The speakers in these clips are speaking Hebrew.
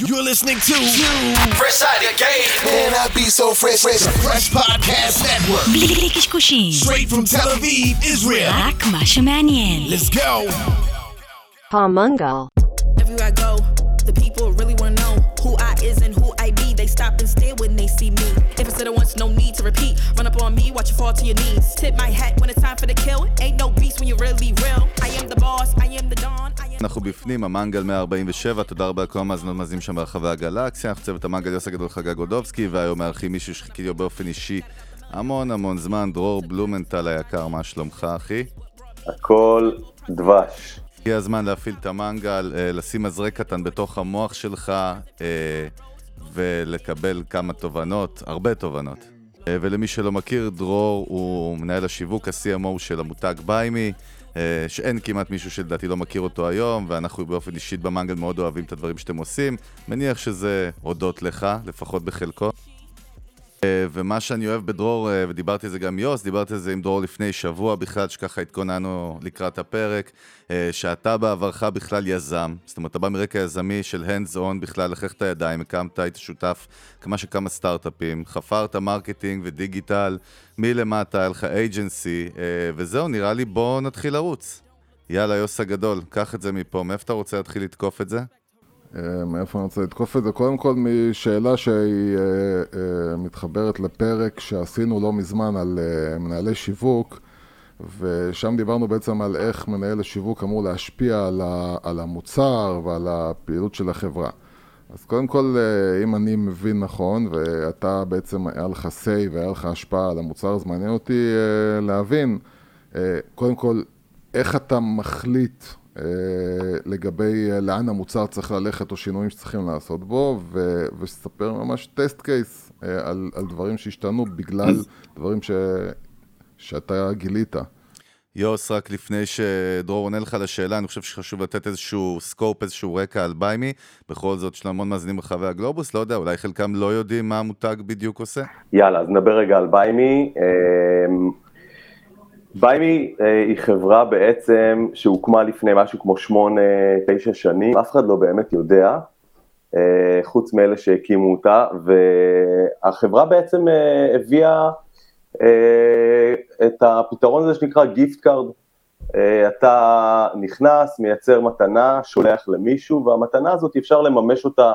You're listening to Fresh Out of Game. Man, I be so fresh, fresh. Fresh Podcast Network. בלי קשקושים, Straight from Tel Aviv, Israel. רק מה שמעניין. Let's go. Palmungal. Everywhere I go, the people really and stare when they see me. If I said it once, no need to repeat. Run up on me, watch you fall to your knees. Tip my hat when it's time for the kill. Ain't no beast when you're really real. I am the boss, I am the dawn. אנחנו בפנים, המנגל 147, תודה רבה לכל המאזינות מאזינים שם ברחבי הגלקסיה, אנחנו צוות המנגל יוסי גדול חגג גודובסקי, והיום מארחים מישהו שחיכיתי לו באופן אישי המון המון זמן, דרור בלומנטל היקר, מה שלומך אחי? הכל דבש. הגיע הזמן להפעיל את המנגל, אה, לשים מזרק קטן בתוך המוח שלך אה, ולקבל כמה תובנות, הרבה תובנות. אה, ולמי שלא מכיר, דרור הוא מנהל השיווק, ה-CMO של המותג ביימי, אה, שאין כמעט מישהו שלדעתי לא מכיר אותו היום, ואנחנו באופן אישית במנגל מאוד אוהבים את הדברים שאתם עושים. מניח שזה הודות לך, לפחות בחלקו. אה, ומה שאני אוהב בדרור, אה, ודיברתי על זה גם יוס, דיברתי על זה עם דרור לפני שבוע בכלל, שככה התכוננו לקראת הפרק, אה, שאתה בעברך בכלל יזם, זאת אומרת, אתה בא מרקע יזמי של hands on בכלל, לכלכת את הידיים, הקמת, היית שותף כמה שכמה סטארט-אפים, חברת marketing ודיגיטל, מלמטה, היה לך אייג'נסי, וזהו, נראה לי בוא נתחיל לרוץ. יאללה, יוס הגדול, קח את זה מפה, מאיפה אתה רוצה להתחיל לתקוף את זה? אה, מאיפה אני רוצה לתקוף את זה? קודם כל משאלה שהיא אה, אה, מתחברת לפרק שעשינו לא מזמן על מנהלי שיווק, ושם דיברנו בעצם על איך מנהל השיווק אמור להשפיע על, ה, על המוצר ועל הפעילות של החברה. אז קודם כל, אם אני מבין נכון, ואתה בעצם היה לך say והיה לך השפעה על המוצר, אז מעניין אותי להבין, קודם כל, איך אתה מחליט לגבי אה, לאן המוצר צריך ללכת או שינויים שצריכים לעשות בו, ו- וספר ממש test case אה, על, על דברים שהשתנו בגלל דברים ש- שאתה גילית. יוס, רק לפני שדרור עונה לך לשאלה, אני חושב שחשוב לתת איזשהו scope, איזשהו רקע על BUYME. בכל זאת, יש לנו המון מאזינים ברחבי הגלובוס, לא יודע, אולי חלקם לא יודעים מה המותג בדיוק עושה. יאללה, אז נדבר רגע על BUYME. BUYME אה, היא חברה בעצם שהוקמה לפני משהו כמו שמונה, תשע שנים, אף אחד לא באמת יודע, אה, חוץ מאלה שהקימו אותה, והחברה בעצם אה, הביאה אה, את הפתרון הזה שנקרא gift card. אתה נכנס, מייצר מתנה, שולח למישהו, והמתנה הזאת אפשר לממש אותה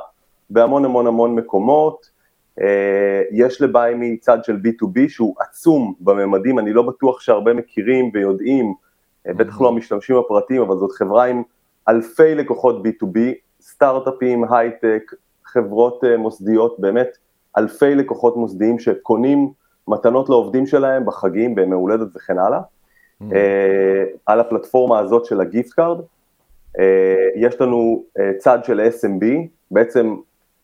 בהמון המון המון מקומות. אה, יש לביימי צד של B2B שהוא עצום בממדים, אני לא בטוח שהרבה מכירים ויודעים, אה, בטח לא המשתמשים הפרטיים, אבל זאת חברה עם אלפי לקוחות B2B, סטארט-אפים, הייטק, חברות אה, מוסדיות, באמת אלפי לקוחות מוסדיים שקונים מתנות לעובדים שלהם בחגים, בימי הולדת וכן הלאה, על הפלטפורמה הזאת של ה gift card. יש לנו צד של SMB, בעצם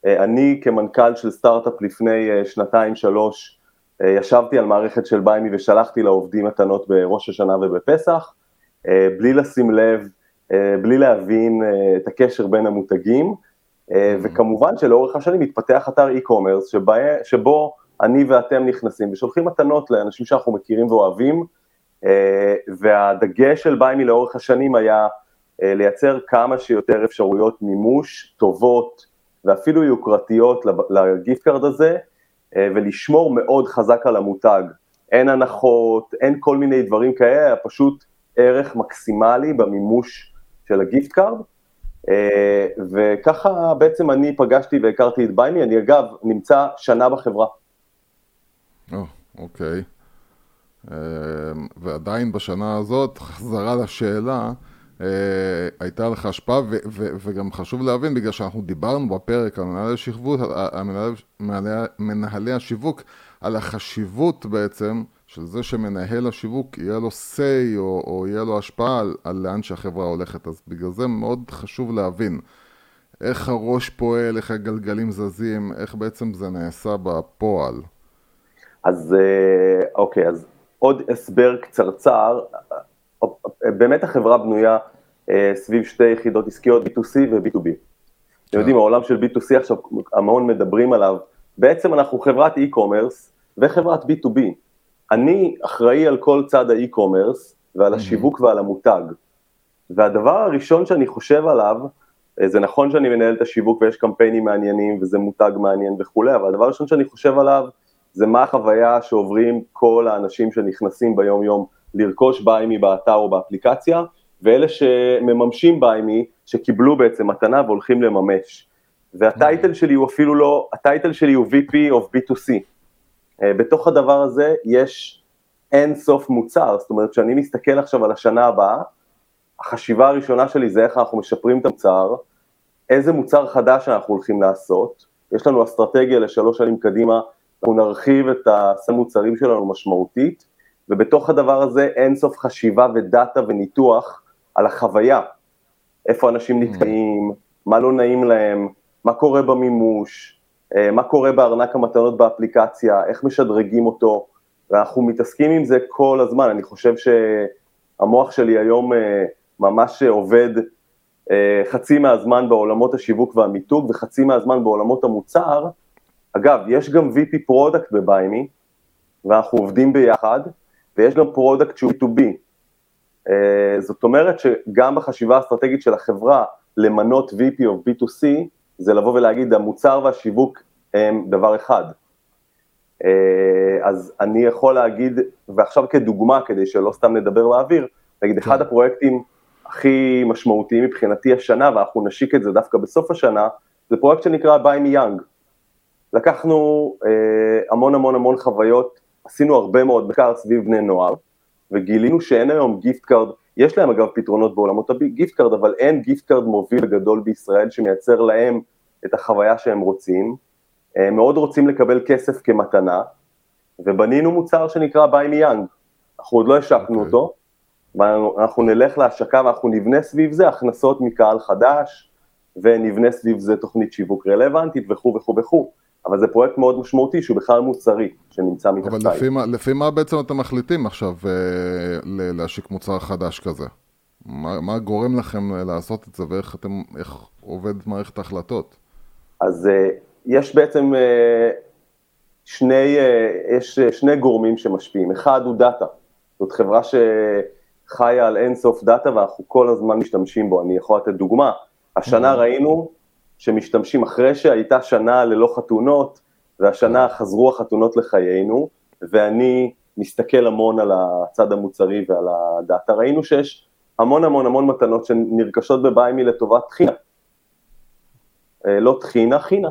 אני כמנכ"ל של סטארט-אפ לפני אה, שנתיים שלוש אה, ישבתי על מערכת של BUYME ושלחתי לעובדים מתנות בראש השנה ובפסח, בלי לשים לב, בלי להבין את הקשר בין המותגים, וכמובן שלאורך השנים מתפתח אתר e-commerce שבו אני ואתם נכנסים ושולחים מתנות לאנשים שאנחנו מכירים ואוהבים, והדגש של ביימי לאורך השנים היה לייצר כמה שיותר אפשרויות מימוש טובות, ואפילו יוקרתיות לגיפט קארד הזה, אה, ולשמור מאוד חזק על המותג. אין הנחות, אין כל מיני דברים כאלה, פשוט ערך מקסימלי במימוש של הגיפט קארד. אה, וככה בעצם אני פגשתי והכרתי את ביימי, אני אגב נמצא שנה בחברה. או, אוקיי. אה, ועדיין בשנה הזאת, חזרה לשאלה, אה, הייתה לך השפעה, ו- ו- וגם חשוב להבין, בגלל שאנחנו דיברנו בפרק על מנהלי השיווק, על מנהלי, מנהלי, השיווק, על החשיבות בעצם של זה שמנהל השיווק יהיה לו say או, או יהיה לו השפעה על, על לאן שהחברה הולכת, אז בגלל זה מאוד חשוב להבין איך הראש פועל, איך הגלגלים זזים, איך בעצם זה נעשה בפועל. אז אה, אוקיי, אז עוד הסבר קצרצר, באמת החברה בנויה אה, סביב שתי יחידות עסקיות, B2C ו-B2B. אתם יודעים, העולם של B2C עכשיו, המון מדברים עליו, בעצם אנחנו חברת e-commerce וחברת B2B. אני אחראי על כל צד האי-קומרס ועל השיווק ועל המותג. והדבר הראשון שאני חושב עליו אה, זה נכון שאני מנהל את השיווק ויש קמפיינים מעניינים וזה מותג מעניין וכולי, אבל הדבר הראשון שאני חושב עליו זה מה החוויה שעוברים כל האנשים שנכנסים ביום יום לרכוש ביימי באתר או באפליקציה, ואלה שמממשים ביימי, שקיבלו בעצם מתנה והולכים לממש. והטייטל שלי הוא אפילו לא, הטייטל שלי הוא VP of B2C. אה, בתוך הדבר הזה יש אין סוף מוצר, זאת אומרת שאני מסתכל עכשיו על השנה הבאה, החשיבה הראשונה שלי זה איך אנחנו משפרים את המוצר, איזה מוצר חדש אנחנו הולכים לעשות, יש לנו אסטרטגיה לשלוש שנים קדימה, אנחנו נרחיב את המוצרים שלנו משמעותית, ובתוך הדבר הזה אין סוף חשיבה ודאטה וניתוח על החוויה, איפה אנשים. נתקעים, מה לא נעים להם, מה קורה במימוש, אה, מה קורה בארנק המתנות באפליקציה, איך משדרגים אותו, ואנחנו מתעסקים עם זה כל הזמן, אני חושב שהמוח שלי היום אה, ממש עובד אה, חצי מהזמן בעולמות השיווק והמיתוג וחצי מהזמן בעולמות המוצר. אגב, יש גם VP product בביימי, ואנחנו עובדים ביחד, ויש גם product שהוא B2B. זאת אומרת שגם בחשיבה האסטרטגית של החברה למנות VP of B2C, זה לבוא ולהגיד המוצר והשיווק הם דבר אחד. אה, אז אני יכול להגיד, ועכשיו כדוגמה, כדי שלא סתם נדבר לאוויר, נגיד אחד הפרויקטים הכי משמעותיים מבחינתי השנה, ואנחנו נשיק את זה דווקא בסוף השנה, זה פרויקט שנקרא ביימי young. לקחנו אה, המון המון המון חוויות, עשינו הרבה מאוד מחקר סביב בני נוער, וגילינו שאין היום גיפט קארד, יש להם אגב פתרונות בעולמות הגיפט קארד, אבל אין גיפט קארד מוביל גדול בישראל שמייצר להם את החוויה שהם רוצים, הם מאוד רוצים לקבל כסף כמתנה, ובנינו מוצר שנקרא ביי מי יאנג, אנחנו עוד לא השקנו okay. אוקיי. אותו, ואנחנו נלך להשקה ואנחנו נבנה סביב זה הכנסות מקהל חדש, ונבנה סביב זה תוכנית שיווק רלוונטית וכו' וכו' וכו', אבל זה פרויקט מאוד משמעותי שהוא בכלל מוצרי, שנמצא מתחתיי. אבל לפי מה, לפי מה בעצם אתם מחליטים עכשיו אה, להשיק מוצר חדש כזה? מה, מה גורם לכם לעשות את זה ואיך אתם, איך עובדת מערכת ההחלטות? אז uh, יש בעצם uh, שני, uh, יש שני גורמים שמשפיעים, אחד הוא דאטה, זאת חברה שחיה על אינסוף דאטה ואנחנו כל הזמן משתמשים בו, אני יכול לתת דוגמה, השנה ראינו שמשתמשים אחרי שהייתה שנה ללא חתונות, והשנה חזרו החתונות לחיינו, ואני מסתכל המון על הצד המוצרי ועל הדאטה, ראינו שיש המון המון המון מתנות שנרכשות בביימי לטובת חתונה. אה, לא טחינה, חינה.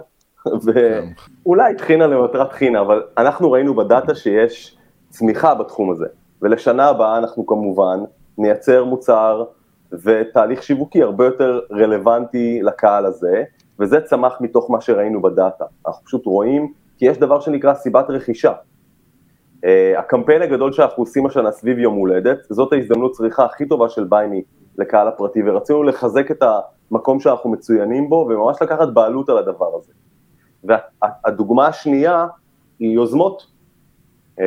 ואולי טחינה למטרת טחינה, אבל אנחנו ראינו בדאטה שיש צמיחה בתחום הזה, ולשנה הבאה אנחנו כמובן נייצר מוצר ותהליך שיווקי הרבה יותר רלוונטי לקהל הזה, וזה צמח מתוך מה שראינו בדאטה. אנחנו פשוט רואים, כי יש דבר שנקרא סיבת רכישה. Uh, הקמפיין הגדול שאנחנו עושים השנה סביב יום הולדת, זאת ההזדמנות צריכה הכי טובה של ביימי לקהל הפרטי, ורצינו לחזק את המקום שאנחנו מצוינים בו, וממש לקחת בעלות על הדבר הזה. והדוגמה השנייה היא יוזמות. Mm-hmm.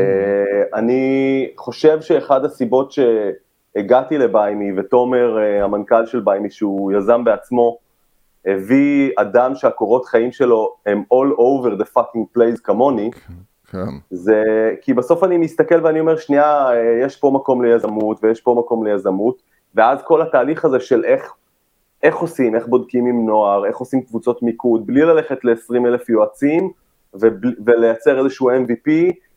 אני חושב שאחד הסיבות שהגעתי לביימי, ותומר, אה, המנכ"ל של ביימי, שהוא יזם בעצמו, הביא אדם שהקורות חיים שלו הם all over the fucking place כמוני, כן. זה כי בסוף אני מסתכל ואני אומר, שנייה, יש פה מקום ליזמות ויש פה מקום ליזמות, ואז כל התהליך הזה של איך, איך עושים, איך בודקים עם נוער, איך עושים קבוצות מיקוד, בלי ללכת ל-20 אלף יועצים ובל, ולייצר איזשהו MVP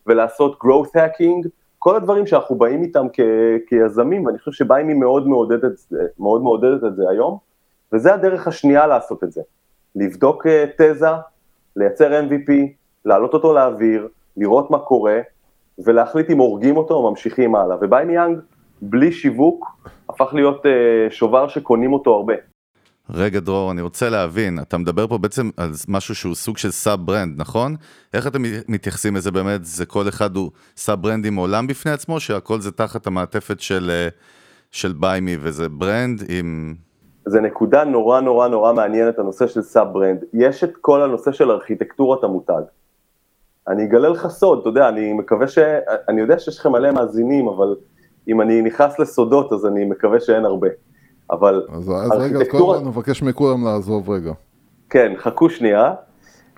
ולעשות growth hacking, כל הדברים שאנחנו באים איתם כ- כיזמים, ואני חושב שבאים היא מאוד מעודדת מאוד מעודדת את זה היום, וזה הדרך השנייה לעשות את זה, לבדוק uh, תזה, לייצר MVP, להעלות אותו לאוויר, לראות מה קורה, ולהחליט אם הורגים אותו או ממשיכים הלאה, וביימי young בלי שיווק, הפך להיות uh, שובר שקונים אותו הרבה. רגע דרור, אני רוצה להבין, אתה מדבר פה בעצם על משהו שהוא סוג של sub-brand, נכון? איך אתם מתייחסים לזה באמת? זה כל אחד הוא sub-brand עם עולם בפני עצמו, שהכל זה תחת המעטפת של, אה, של ביימי וזה brand עם... זה נקודה נורא נורא נורא מעניינת, הנושא של sub-brand. יש את כל הנושא של ארכיטקטורת המותג. אני אגלה לך סוד, אתה יודע, אני מקווה ש... אני יודע שיש לכם מלא מאזינים, אבל אם אני נכנס לסודות, אז אני מקווה שאין הרבה. אבל אז, אז רגע, אז קודם כל נבקש מכולם לעזוב רגע. כן, חכו שנייה.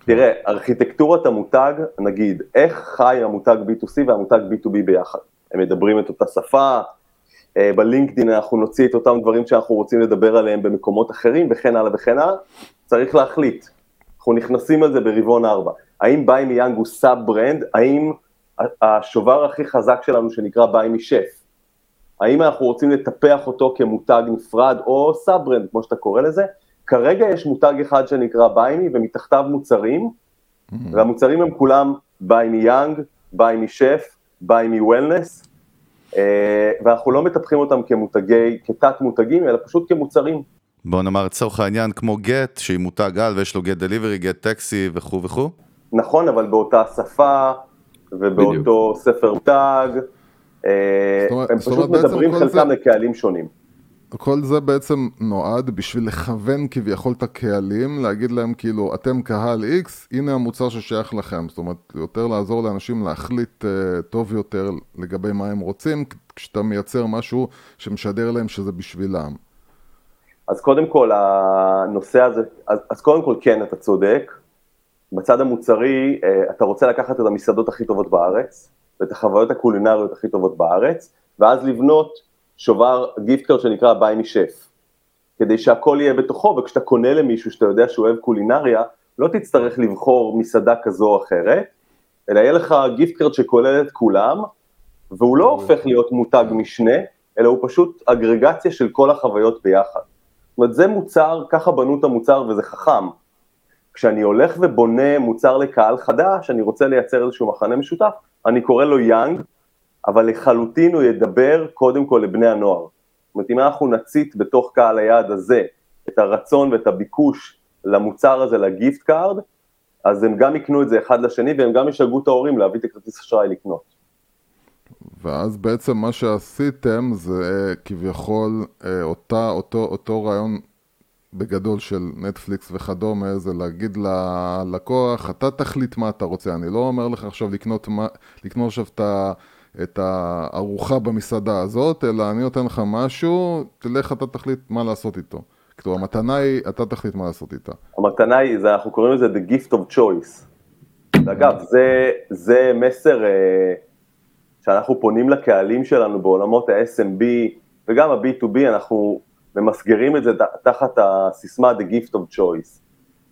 תראה, ארכיטקטורת המותג, נגיד, איך חי המותג B2C והמותג B2B ביחד? הם מדברים את אותה שפה, בלינקדאין אנחנו נוציא את אותם דברים שאנחנו רוצים לדבר עליהם במקומות אחרים וכן הלאה וכן הלאה, צריך להחליט. אנחנו נכנסים על זה ברבעון 4. האם ביימי young הוא sub-brand? האם השובר הכי חזק שלנו שנקרא ביימי שף? האם אנחנו רוצים לטפח אותו כמותג נפרד או sub-brand, כמו שאתה קורא לזה? כרגע יש מותג אחד שנקרא ביימי ומתחתיו מוצרים, mm-hmm. והמוצרים הם כולם ביימי young, ביימי שף, ביימי wellness, ואנחנו לא מטפחים אותם כמותגי, כתת מותגים, אלא פשוט כמוצרים. בוא נאמר לצורך העניין כמו גט, שהיא מותג על ויש לו גט דליברי, גט טקסי וכו' וכו'. נכון, אבל באותה שפה ובאותו בדיוק. ספר מותג, אה, הם פשוט מדברים חלקם זה... לקהלים שונים. כל זה בעצם נועד בשביל לכוון כביכול את הקהלים, להגיד להם כאילו, אתם קהל X, הנה המוצר ששייך לכם. זאת אומרת, יותר לעזור לאנשים להחליט uh, טוב יותר לגבי מה הם רוצים, כשאתה מייצר משהו שמשדר להם שזה בשבילם. אז קודם כל, הנושא הזה, אז, אז קודם כל כן, אתה צודק. בצד המוצרי, uh, אתה רוצה לקחת את המסעדות הכי טובות בארץ, ואת החוויות הקולינריות הכי טובות בארץ, ואז לבנות שובר גיפט קארד שנקרא ביימי שף, כדי שהכל יהיה בתוכו, וכשאתה קונה למישהו שאתה יודע שהוא אוהב קולינריה, לא תצטרך לבחור מסעדה כזו או אחרת, אלא יהיה לך גיפט קארד שכולל את כולם, והוא לא הופך להיות מותג משנה, אלא הוא פשוט אגרגציה של כל החוויות ביחד. זאת אומרת, זה מוצר, ככה בנו את המוצר וזה חכם. כשאני הולך ובונה מוצר לקהל חדש, אני רוצה לייצר איזשהו מכנה משותף, אני קורא לו young, אבל לחלוטין הוא ידבר קודם כל לבני הנוער. זאת אומרת, אם אנחנו נציט בתוך קהל היעד הזה את הרצון ואת הביקוש למוצר הזה, לגיפט קארד, אז הם גם יקנו את זה אחד לשני והם גם ישגעו את ההורים להביא את הכרטיס אשראי לקנות. ואז בעצם מה שעשיתם זה כביכול אה, אותה, אותו, אותו רעיון בגדול של נטפליקס וכדומה, זה להגיד ללקוח, אתה תחליט מה אתה רוצה, אני לא אומר לך עכשיו לקנות, לקנות עכשיו את ה... את הארוחה במסעדה הזאת, אלא אני נותן לך משהו, תלך אתה תחליט מה לעשות איתו. כלומר, המתנה היא, אתה תחליט מה לעשות איתה. המתנה היא, זה, אנחנו קוראים לזה The Gift of Choice. ואגב, זה, זה מסר אה, שאנחנו פונים לקהלים שלנו בעולמות ה-SMB וגם ה-B2B, אנחנו ממסגרים את זה תחת הסיסמה The Gift of Choice.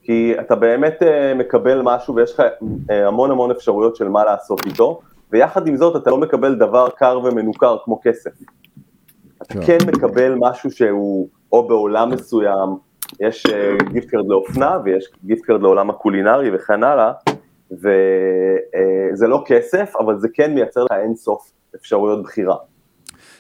כי אתה באמת אה, מקבל משהו ויש לך אה, המון המון אפשרויות של מה לעשות איתו, ויחד עם זאת אתה לא מקבל דבר קר ומנוכר כמו כסף. אתה כן, כן מקבל משהו שהוא או בעולם מסוים, יש uh, card לאופנה ויש גיפט קארד לעולם הקולינרי וכן הלאה, וזה uh, לא כסף, אבל זה כן מייצר לך אינסוף אפשרויות בחירה.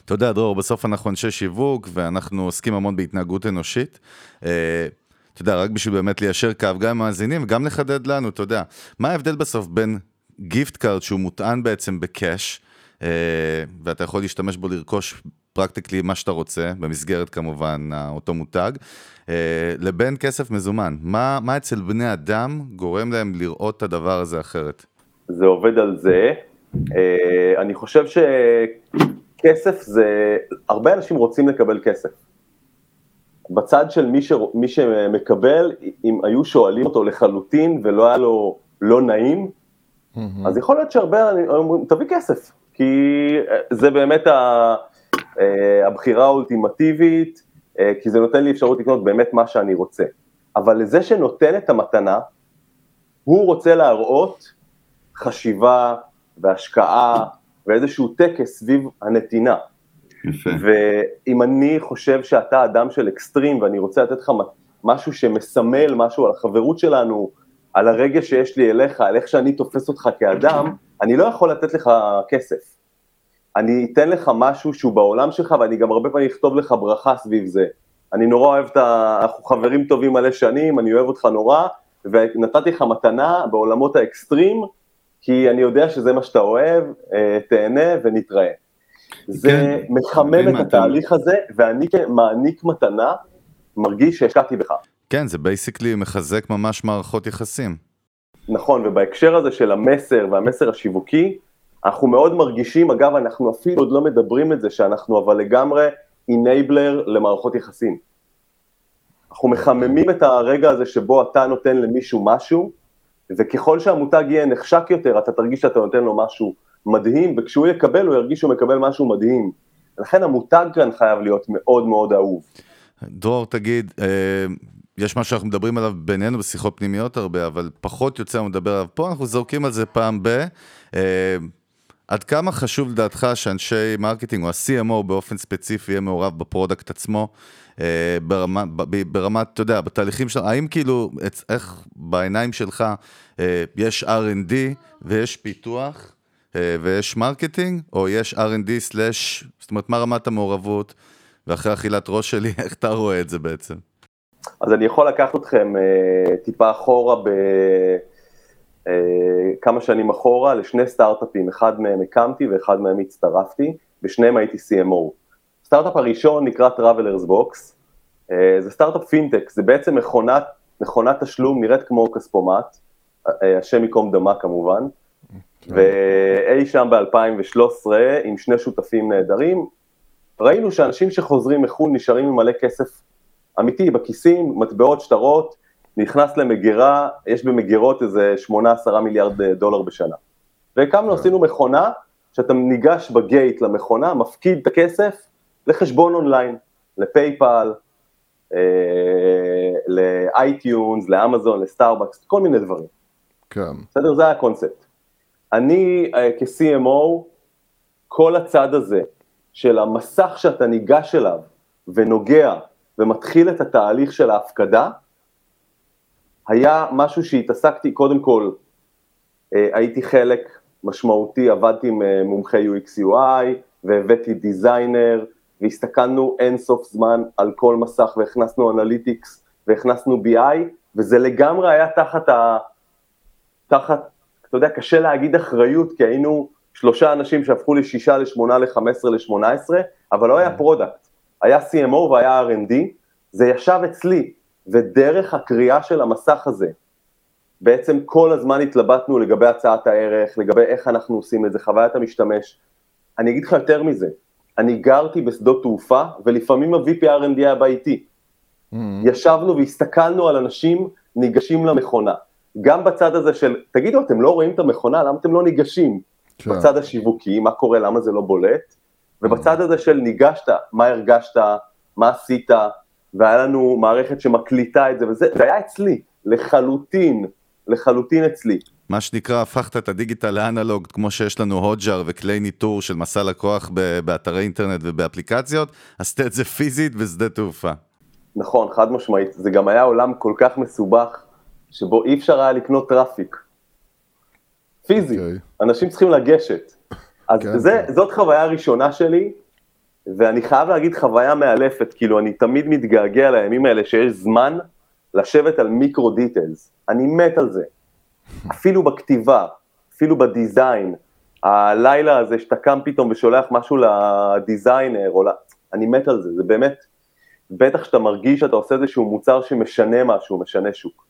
אתה יודע, דרור, בסוף אנחנו אנשי שיווק, ואנחנו עוסקים המון בהתנהגות אנושית. אתה יודע, רק בשביל באמת ליישר קו גם עם המאזינים וגם לחדד לנו, אתה יודע, מה ההבדל בסוף בין גיפט קארד שהוא מוטען בעצם ב cash, אה, ואתה יכול להשתמש בו לרכוש פרקטיקלי מה שאתה רוצה, במסגרת כמובן אותו מותג, אה, לבין כסף מזומן. מה, מה אצל בני אדם גורם להם לראות את הדבר הזה אחרת? זה עובד על זה. אה, אני חושב שכסף זה, הרבה אנשים רוצים לקבל כסף. בצד של מי, ש... מי שמקבל, אם היו שואלים אותו לחלוטין ולא היה לו לא נעים, Mm-hmm. אז יכול להיות שהרבה אומרים, תביא כסף, כי אה, זה באמת ה, אה, הבחירה האולטימטיבית, אה, כי זה נותן לי אפשרות לקנות באמת מה שאני רוצה. אבל לזה שנותן את המתנה, הוא רוצה להראות חשיבה והשקעה ואיזשהו טקס סביב הנתינה. יפה. ואם אני חושב שאתה אדם של אקסטרים ואני רוצה לתת לך משהו שמסמל משהו על החברות שלנו, על הרגש שיש לי אליך, על איך שאני תופס אותך כאדם, אני לא יכול לתת לך כסף. אני אתן לך משהו שהוא בעולם שלך, ואני גם הרבה פעמים אכתוב לך ברכה סביב זה. אני נורא אוהב את ה... אנחנו חברים טובים מלא שנים, אני אוהב אותך נורא, ונתתי לך מתנה בעולמות האקסטרים, כי אני יודע שזה מה שאתה אוהב, אה, תהנה ונתראה. זה כן, מחמם את התהליך הזה, ואני כמעניק מתנה, מרגיש שהשקעתי בך. כן, זה basically מחזק ממש מערכות יחסים. נכון, ובהקשר הזה של המסר והמסר השיווקי, אנחנו מאוד מרגישים, אגב, אנחנו אפילו עוד לא מדברים את זה, שאנחנו אבל לגמרי enabler למערכות יחסים. אנחנו מחממים את הרגע הזה שבו אתה נותן למישהו משהו, וככל שהמותג יהיה נחשק יותר, אתה תרגיש שאתה נותן לו משהו מדהים, וכשהוא יקבל, הוא ירגיש שהוא מקבל משהו מדהים. לכן המותג כאן חייב להיות מאוד מאוד אהוב. דרור, תגיד, אה, יש משהו שאנחנו מדברים עליו בינינו בשיחות פנימיות הרבה, אבל פחות יוצא לנו לדבר עליו פה, אנחנו זורקים על זה פעם ב... אה, עד כמה חשוב לדעתך שאנשי marketing או ה-CMO באופן ספציפי יהיה מעורב ב product עצמו, אה, ברמה, ברמת, אתה יודע, בתהליכים שלנו, האם כאילו, איך בעיניים שלך יש R&D ויש פיתוח ויש marketing, או יש R&D slash, זאת אומרת, מה רמת המעורבות, ואחרי אכילת ראש שלי, איך אתה רואה את זה בעצם? אז אני יכול לקחת אתכם אה, טיפה אחורה בכמה אה, שנים אחורה לשני סטארט-אפים, אחד מהם הקמתי ואחד מהם הצטרפתי, בשניהם הייתי CMO. הסטארט-אפ הראשון נקרא Travelers Box, אה, זה סטארט-אפ פינטק, זה בעצם מכונת, מכונת תשלום, נראית כמו כספומט, uh, השם ייקום דמה כמובן, כן. ואי שם ב-2013 עם שני שותפים נהדרים, ראינו שאנשים שחוזרים מחו"ל נשארים עם מלא כסף אמיתי, בכיסים, מטבעות, שטרות, נכנס למגירה, יש במגירות איזה 8-10 מיליארד דולר בשנה. והקמנו, כן. עשינו מכונה, שאתה ניגש בגייט למכונה, מפקיד את הכסף לחשבון אונליין, ל PayPal, אה, ל iTunes, לאמזון, לסטארבקס, כל מיני דברים. כן. בסדר? זה היה הקונספט. אני אה, כ-CMO, כל הצד הזה של המסך שאתה ניגש אליו ונוגע ומתחיל את התהליך של ההפקדה, היה משהו שהתעסקתי, קודם כל, אה, הייתי חלק משמעותי, עבדתי עם אה, מומחי UX UI והבאתי designer והסתכלנו אינסוף זמן על כל מסך והכנסנו analytics והכנסנו BI וזה לגמרי היה תחת ה... תחת, אתה יודע, קשה להגיד אחריות כי היינו שלושה אנשים שהפכו לשישה, לשמונה, לחמש עשרה, לשמונה עשרה, אבל לא היה product. היה CMO והיה R&D, זה ישב אצלי, ודרך הקריאה של המסך הזה, בעצם כל הזמן התלבטנו לגבי הצעת הערך, לגבי איך אנחנו עושים את זה, חוויית המשתמש. אני אגיד לך יותר מזה, אני גרתי בשדות תעופה, ולפעמים ה-VP R&D היה בא איתי. Mm-hmm. ישבנו והסתכלנו על אנשים ניגשים למכונה. גם בצד הזה של, תגידו, אתם לא רואים את המכונה, למה אתם לא ניגשים? כן. בצד השיווקי, מה קורה, למה זה לא בולט? ובצד הזה של ניגשת, מה הרגשת, מה עשית, והיה לנו מערכת שמקליטה את זה, וזה זה היה אצלי, לחלוטין, לחלוטין אצלי. מה שנקרא, הפכת את הדיגיטל לאנלוג, כמו שיש לנו Hotjar וכלי ניטור של מסע לקוח באתרי אינטרנט ובאפליקציות, עשית את זה פיזית בשדה תעופה. נכון, חד משמעית. זה גם היה עולם כל כך מסובך, שבו אי אפשר היה לקנות traffic. פיזי, okay. אוקיי. אנשים צריכים לגשת. אז כן, זה, כן. זאת חוויה ראשונה שלי, ואני חייב להגיד חוויה מאלפת, כאילו אני תמיד מתגעגע לימים האלה שיש זמן לשבת על micro details, אני מת על זה. אפילו בכתיבה, אפילו ב design, הלילה הזה שאתה קם פתאום ושולח משהו ל designer, או לה... אני מת על זה, זה באמת, בטח שאתה מרגיש שאתה עושה איזשהו מוצר שמשנה משהו, משנה שוק.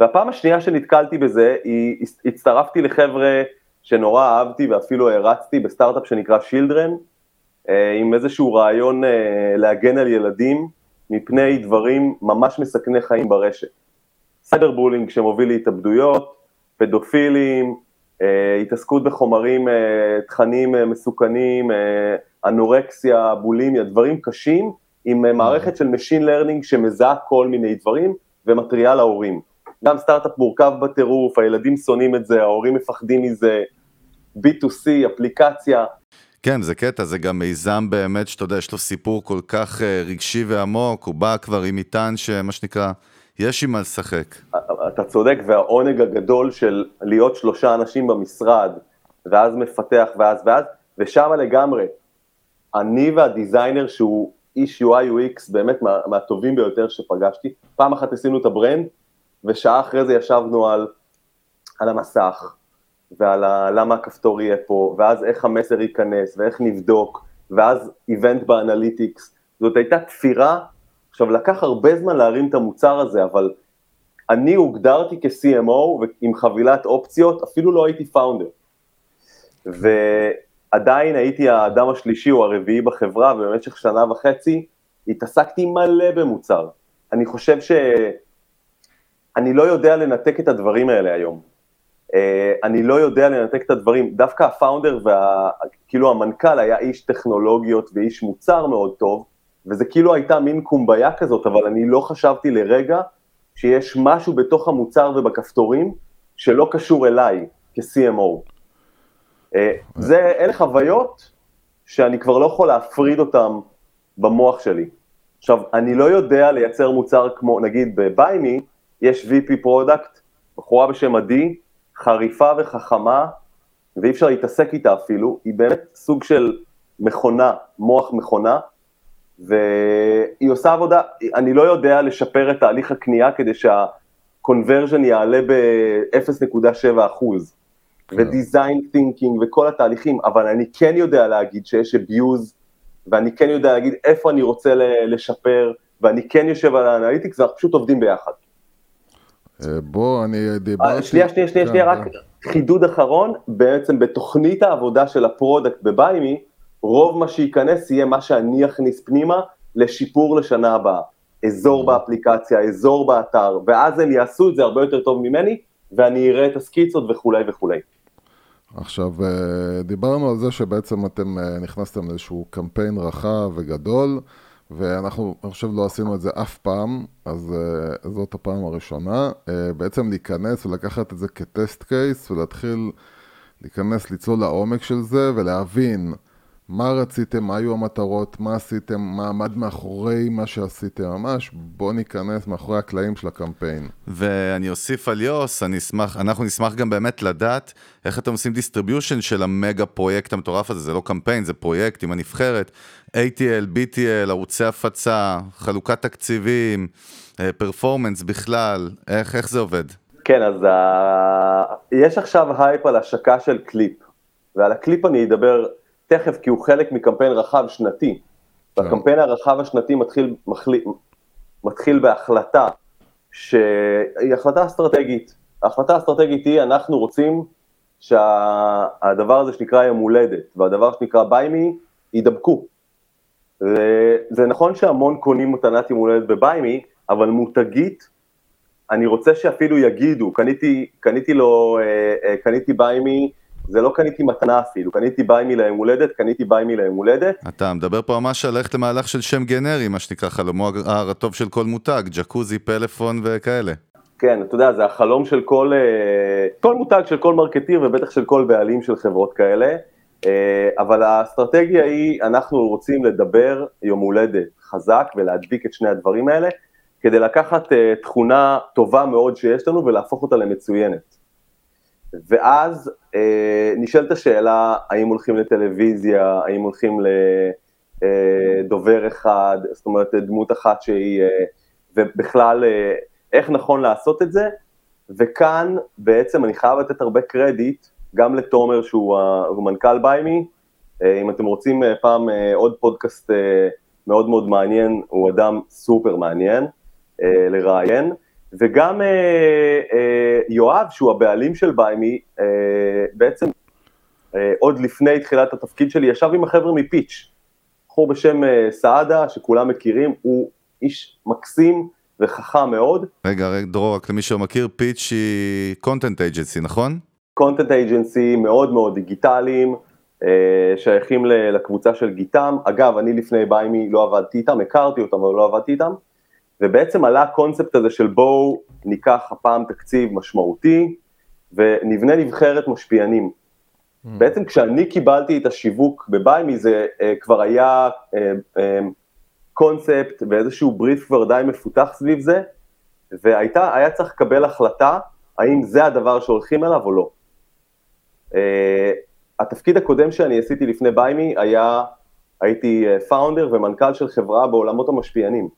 והפעם השנייה שנתקלתי בזה, היא, הצטרפתי לחבר'ה שנורא אהבתי ואפילו הרצתי בסטארט-אפ שנקרא Shieldren, אה, עם איזשהו רעיון אה, להגן על ילדים מפני דברים ממש מסכני חיים ברשת. cyber bullying שמוביל להתאבדויות, פדופילים, אה, התעסקות בחומרים, תכנים מסוכנים, אנורקסיה, בולימיה, דברים קשים, עם מערכת של Machine Learning שמזהה כל מיני דברים ומתריעה להורים. גם סטארט-אפ מורכב בטירוף, הילדים שונאים את זה, ההורים מפחדים מזה, B2C, אפליקציה. כן, זה קטע, זה גם מיזם באמת שאתה יודע, יש לו סיפור כל כך אה, רגשי ועמוק, הוא בא כבר עם מטען שמה שנקרא, יש עם מה לשחק. אתה צודק, והעונג הגדול של להיות שלושה אנשים במשרד, ואז מפתח, ואז ואז, ושמה לגמרי, אני וה designer שהוא איש UI UX באמת מה, מהטובים ביותר שפגשתי, פעם אחת עשינו את ה brand, ושעה אחרי זה ישבנו על, על המסך, ועל ה, למה הכפתור יהיה פה, ואז איך המסר ייכנס, ואיך נבדוק, ואז event ב analytics. זאת הייתה תפירה, עכשיו לקח הרבה זמן להרים את המוצר הזה, אבל אני הוגדרתי כ-CMO עם חבילת אופציות, אפילו לא הייתי founder. ועדיין הייתי האדם השלישי או הרביעי בחברה, ובמשך שנה וחצי התעסקתי מלא במוצר. אני חושב ש... אני לא יודע לנתק את הדברים האלה היום. אני לא יודע לנתק את הדברים, דווקא הפאונדר וכאילו המנכ"ל היה איש טכנולוגיות ואיש מוצר מאוד טוב, וזה כאילו הייתה מין קומביה כזאת, אבל אני לא חשבתי לרגע שיש משהו בתוך המוצר ובכפתורים שלא קשור אליי כ-CMO. אה, זה, אלה חוויות שאני כבר לא יכול להפריד אותן במוח שלי. עכשיו, אני לא יודע לייצר מוצר כמו, נגיד ב-BuyMe, יש VP product, בחורה בשם עדי, חריפה וחכמה, ואי אפשר להתעסק איתה אפילו, היא באמת סוג של מכונה, מוח מכונה, והיא עושה עבודה, אני לא יודע לשפר את תהליך הקנייה כדי שה-conversion יעלה ב-0.7 אחוז, כן. ו-design thinking וכל התהליכים, אבל אני כן יודע להגיד שיש abuse, ואני כן יודע להגיד איפה אני רוצה לשפר, ואני כן יושב על ה analytics, ואנחנו פשוט עובדים ביחד. אה, בוא, אני דיברתי... אה, שנייה, שנייה, שנייה, שנייה, כן, רק חידוד אחרון, בעצם בתוכנית העבודה של ה product ב BuyMe, רוב מה שייכנס יהיה מה שאני אכניס פנימה לשיפור לשנה הבאה. אזור באפליקציה, אזור באתר, ואז הם יעשו את זה הרבה יותר טוב ממני, ואני אראה את הסקיצות וכולי וכולי. עכשיו, אה, דיברנו על זה שבעצם אתם אה, נכנסתם לאיזשהו קמפיין רחב וגדול, ואנחנו, אני חושב, לא עשינו את זה אף פעם, אז uh, זאת הפעם הראשונה. Uh, בעצם להיכנס ולקחת את זה כטסט קייס, ולהתחיל להיכנס, לצלול לעומק של זה, ולהבין מה רציתם, מה היו המטרות, מה עשיתם, מה עמד מאחורי מה שעשיתם, ממש בואו ניכנס מאחורי הקלעים של הקמפיין. ואני אוסיף על יוס, אני אשמח, אנחנו נשמח גם באמת לדעת איך אתם עושים distribution של המגה פרויקט המטורף הזה, זה לא קמפיין, זה פרויקט עם הנבחרת, ATL, BTL, ערוצי הפצה, חלוקת תקציבים, performance אה, בכלל, איך, איך זה עובד? כן, אז אה, יש עכשיו הייפ על השקה של קליפ, ועל הקליפ אני אדבר תכף, כי הוא חלק מקמפיין רחב שנתי. והקמפיין הרחב השנתי מתחיל, מחל... מתחיל בהחלטה שהיא החלטה אסטרטגית. ההחלטה האסטרטגית היא, אנחנו רוצים שהדבר שה... הזה שנקרא יום הולדת, והדבר שנקרא BuyMe, יידבקו. זה נכון שהמון קונים מתנת יום הולדת ב BuyMe, אבל מותגית, אני רוצה שאפילו יגידו, קניתי, קניתי לו, אה, אה, קניתי BuyMe, זה לא קניתי מתנה אפילו, קניתי BuyMe ליום הולדת, קניתי BuyMe ליום הולדת. אתה מדבר פה ממש על ללכת למהלך של שם גנרי, מה שנקרא חלומו הרטוב של כל מותג, ג'קוזי, פלאפון וכאלה. כן, אתה יודע, זה החלום של כל, אה, כל מותג, של כל מרקטיר ובטח של כל בעלים של חברות כאלה, אה, אבל האסטרטגיה היא, אנחנו רוצים לדבר יום הולדת חזק ולהדביק את שני הדברים האלה, כדי לקחת אה, תכונה טובה מאוד שיש לנו ולהפוך אותה למצוינת. ואז אה, נשאלת השאלה, האם הולכים לטלוויזיה, האם הולכים לדובר אה, אחד, זאת אומרת דמות אחת שהיא, אה, ובכלל אה, איך נכון לעשות את זה, וכאן בעצם אני חייב לתת הרבה קרדיט, גם לתומר שהוא מנכ"ל ביימי, אה, אם אתם רוצים אה, פעם אה, עוד פודקאסט מאוד מאוד מעניין, הוא אדם סופר מעניין לראיין, וגם אה, אה, יואב, שהוא הבעלים של ביימי, אה, בעצם אה, עוד לפני תחילת התפקיד שלי, ישב עם החבר'ה מפיץ', בחור בשם אה, סעדה, שכולם מכירים, הוא איש מקסים וחכם מאוד. רגע, רגע, דרור, רק למי שמכיר, פיץ' היא content agency, נכון? content agency מאוד מאוד דיגיטליים, אה, שייכים לקבוצה של גיטם. אגב, אני לפני ביימי לא עבדתי איתם, הכרתי אותם, אבל לא עבדתי איתם. ובעצם עלה הקונספט הזה של בואו ניקח הפעם תקציב משמעותי ונבנה נבחרת משפיענים. Mm. בעצם כשאני קיבלתי את השיווק בביימי זה uh, כבר היה קונספט uh, uh, ואיזשהו בריף כבר די מפותח סביב זה, והיה צריך לקבל החלטה האם זה הדבר שהולכים אליו או לא. Uh, התפקיד הקודם שאני עשיתי לפני ביימי היה, הייתי פאונדר ומנכ"ל של חברה בעולמות המשפיענים.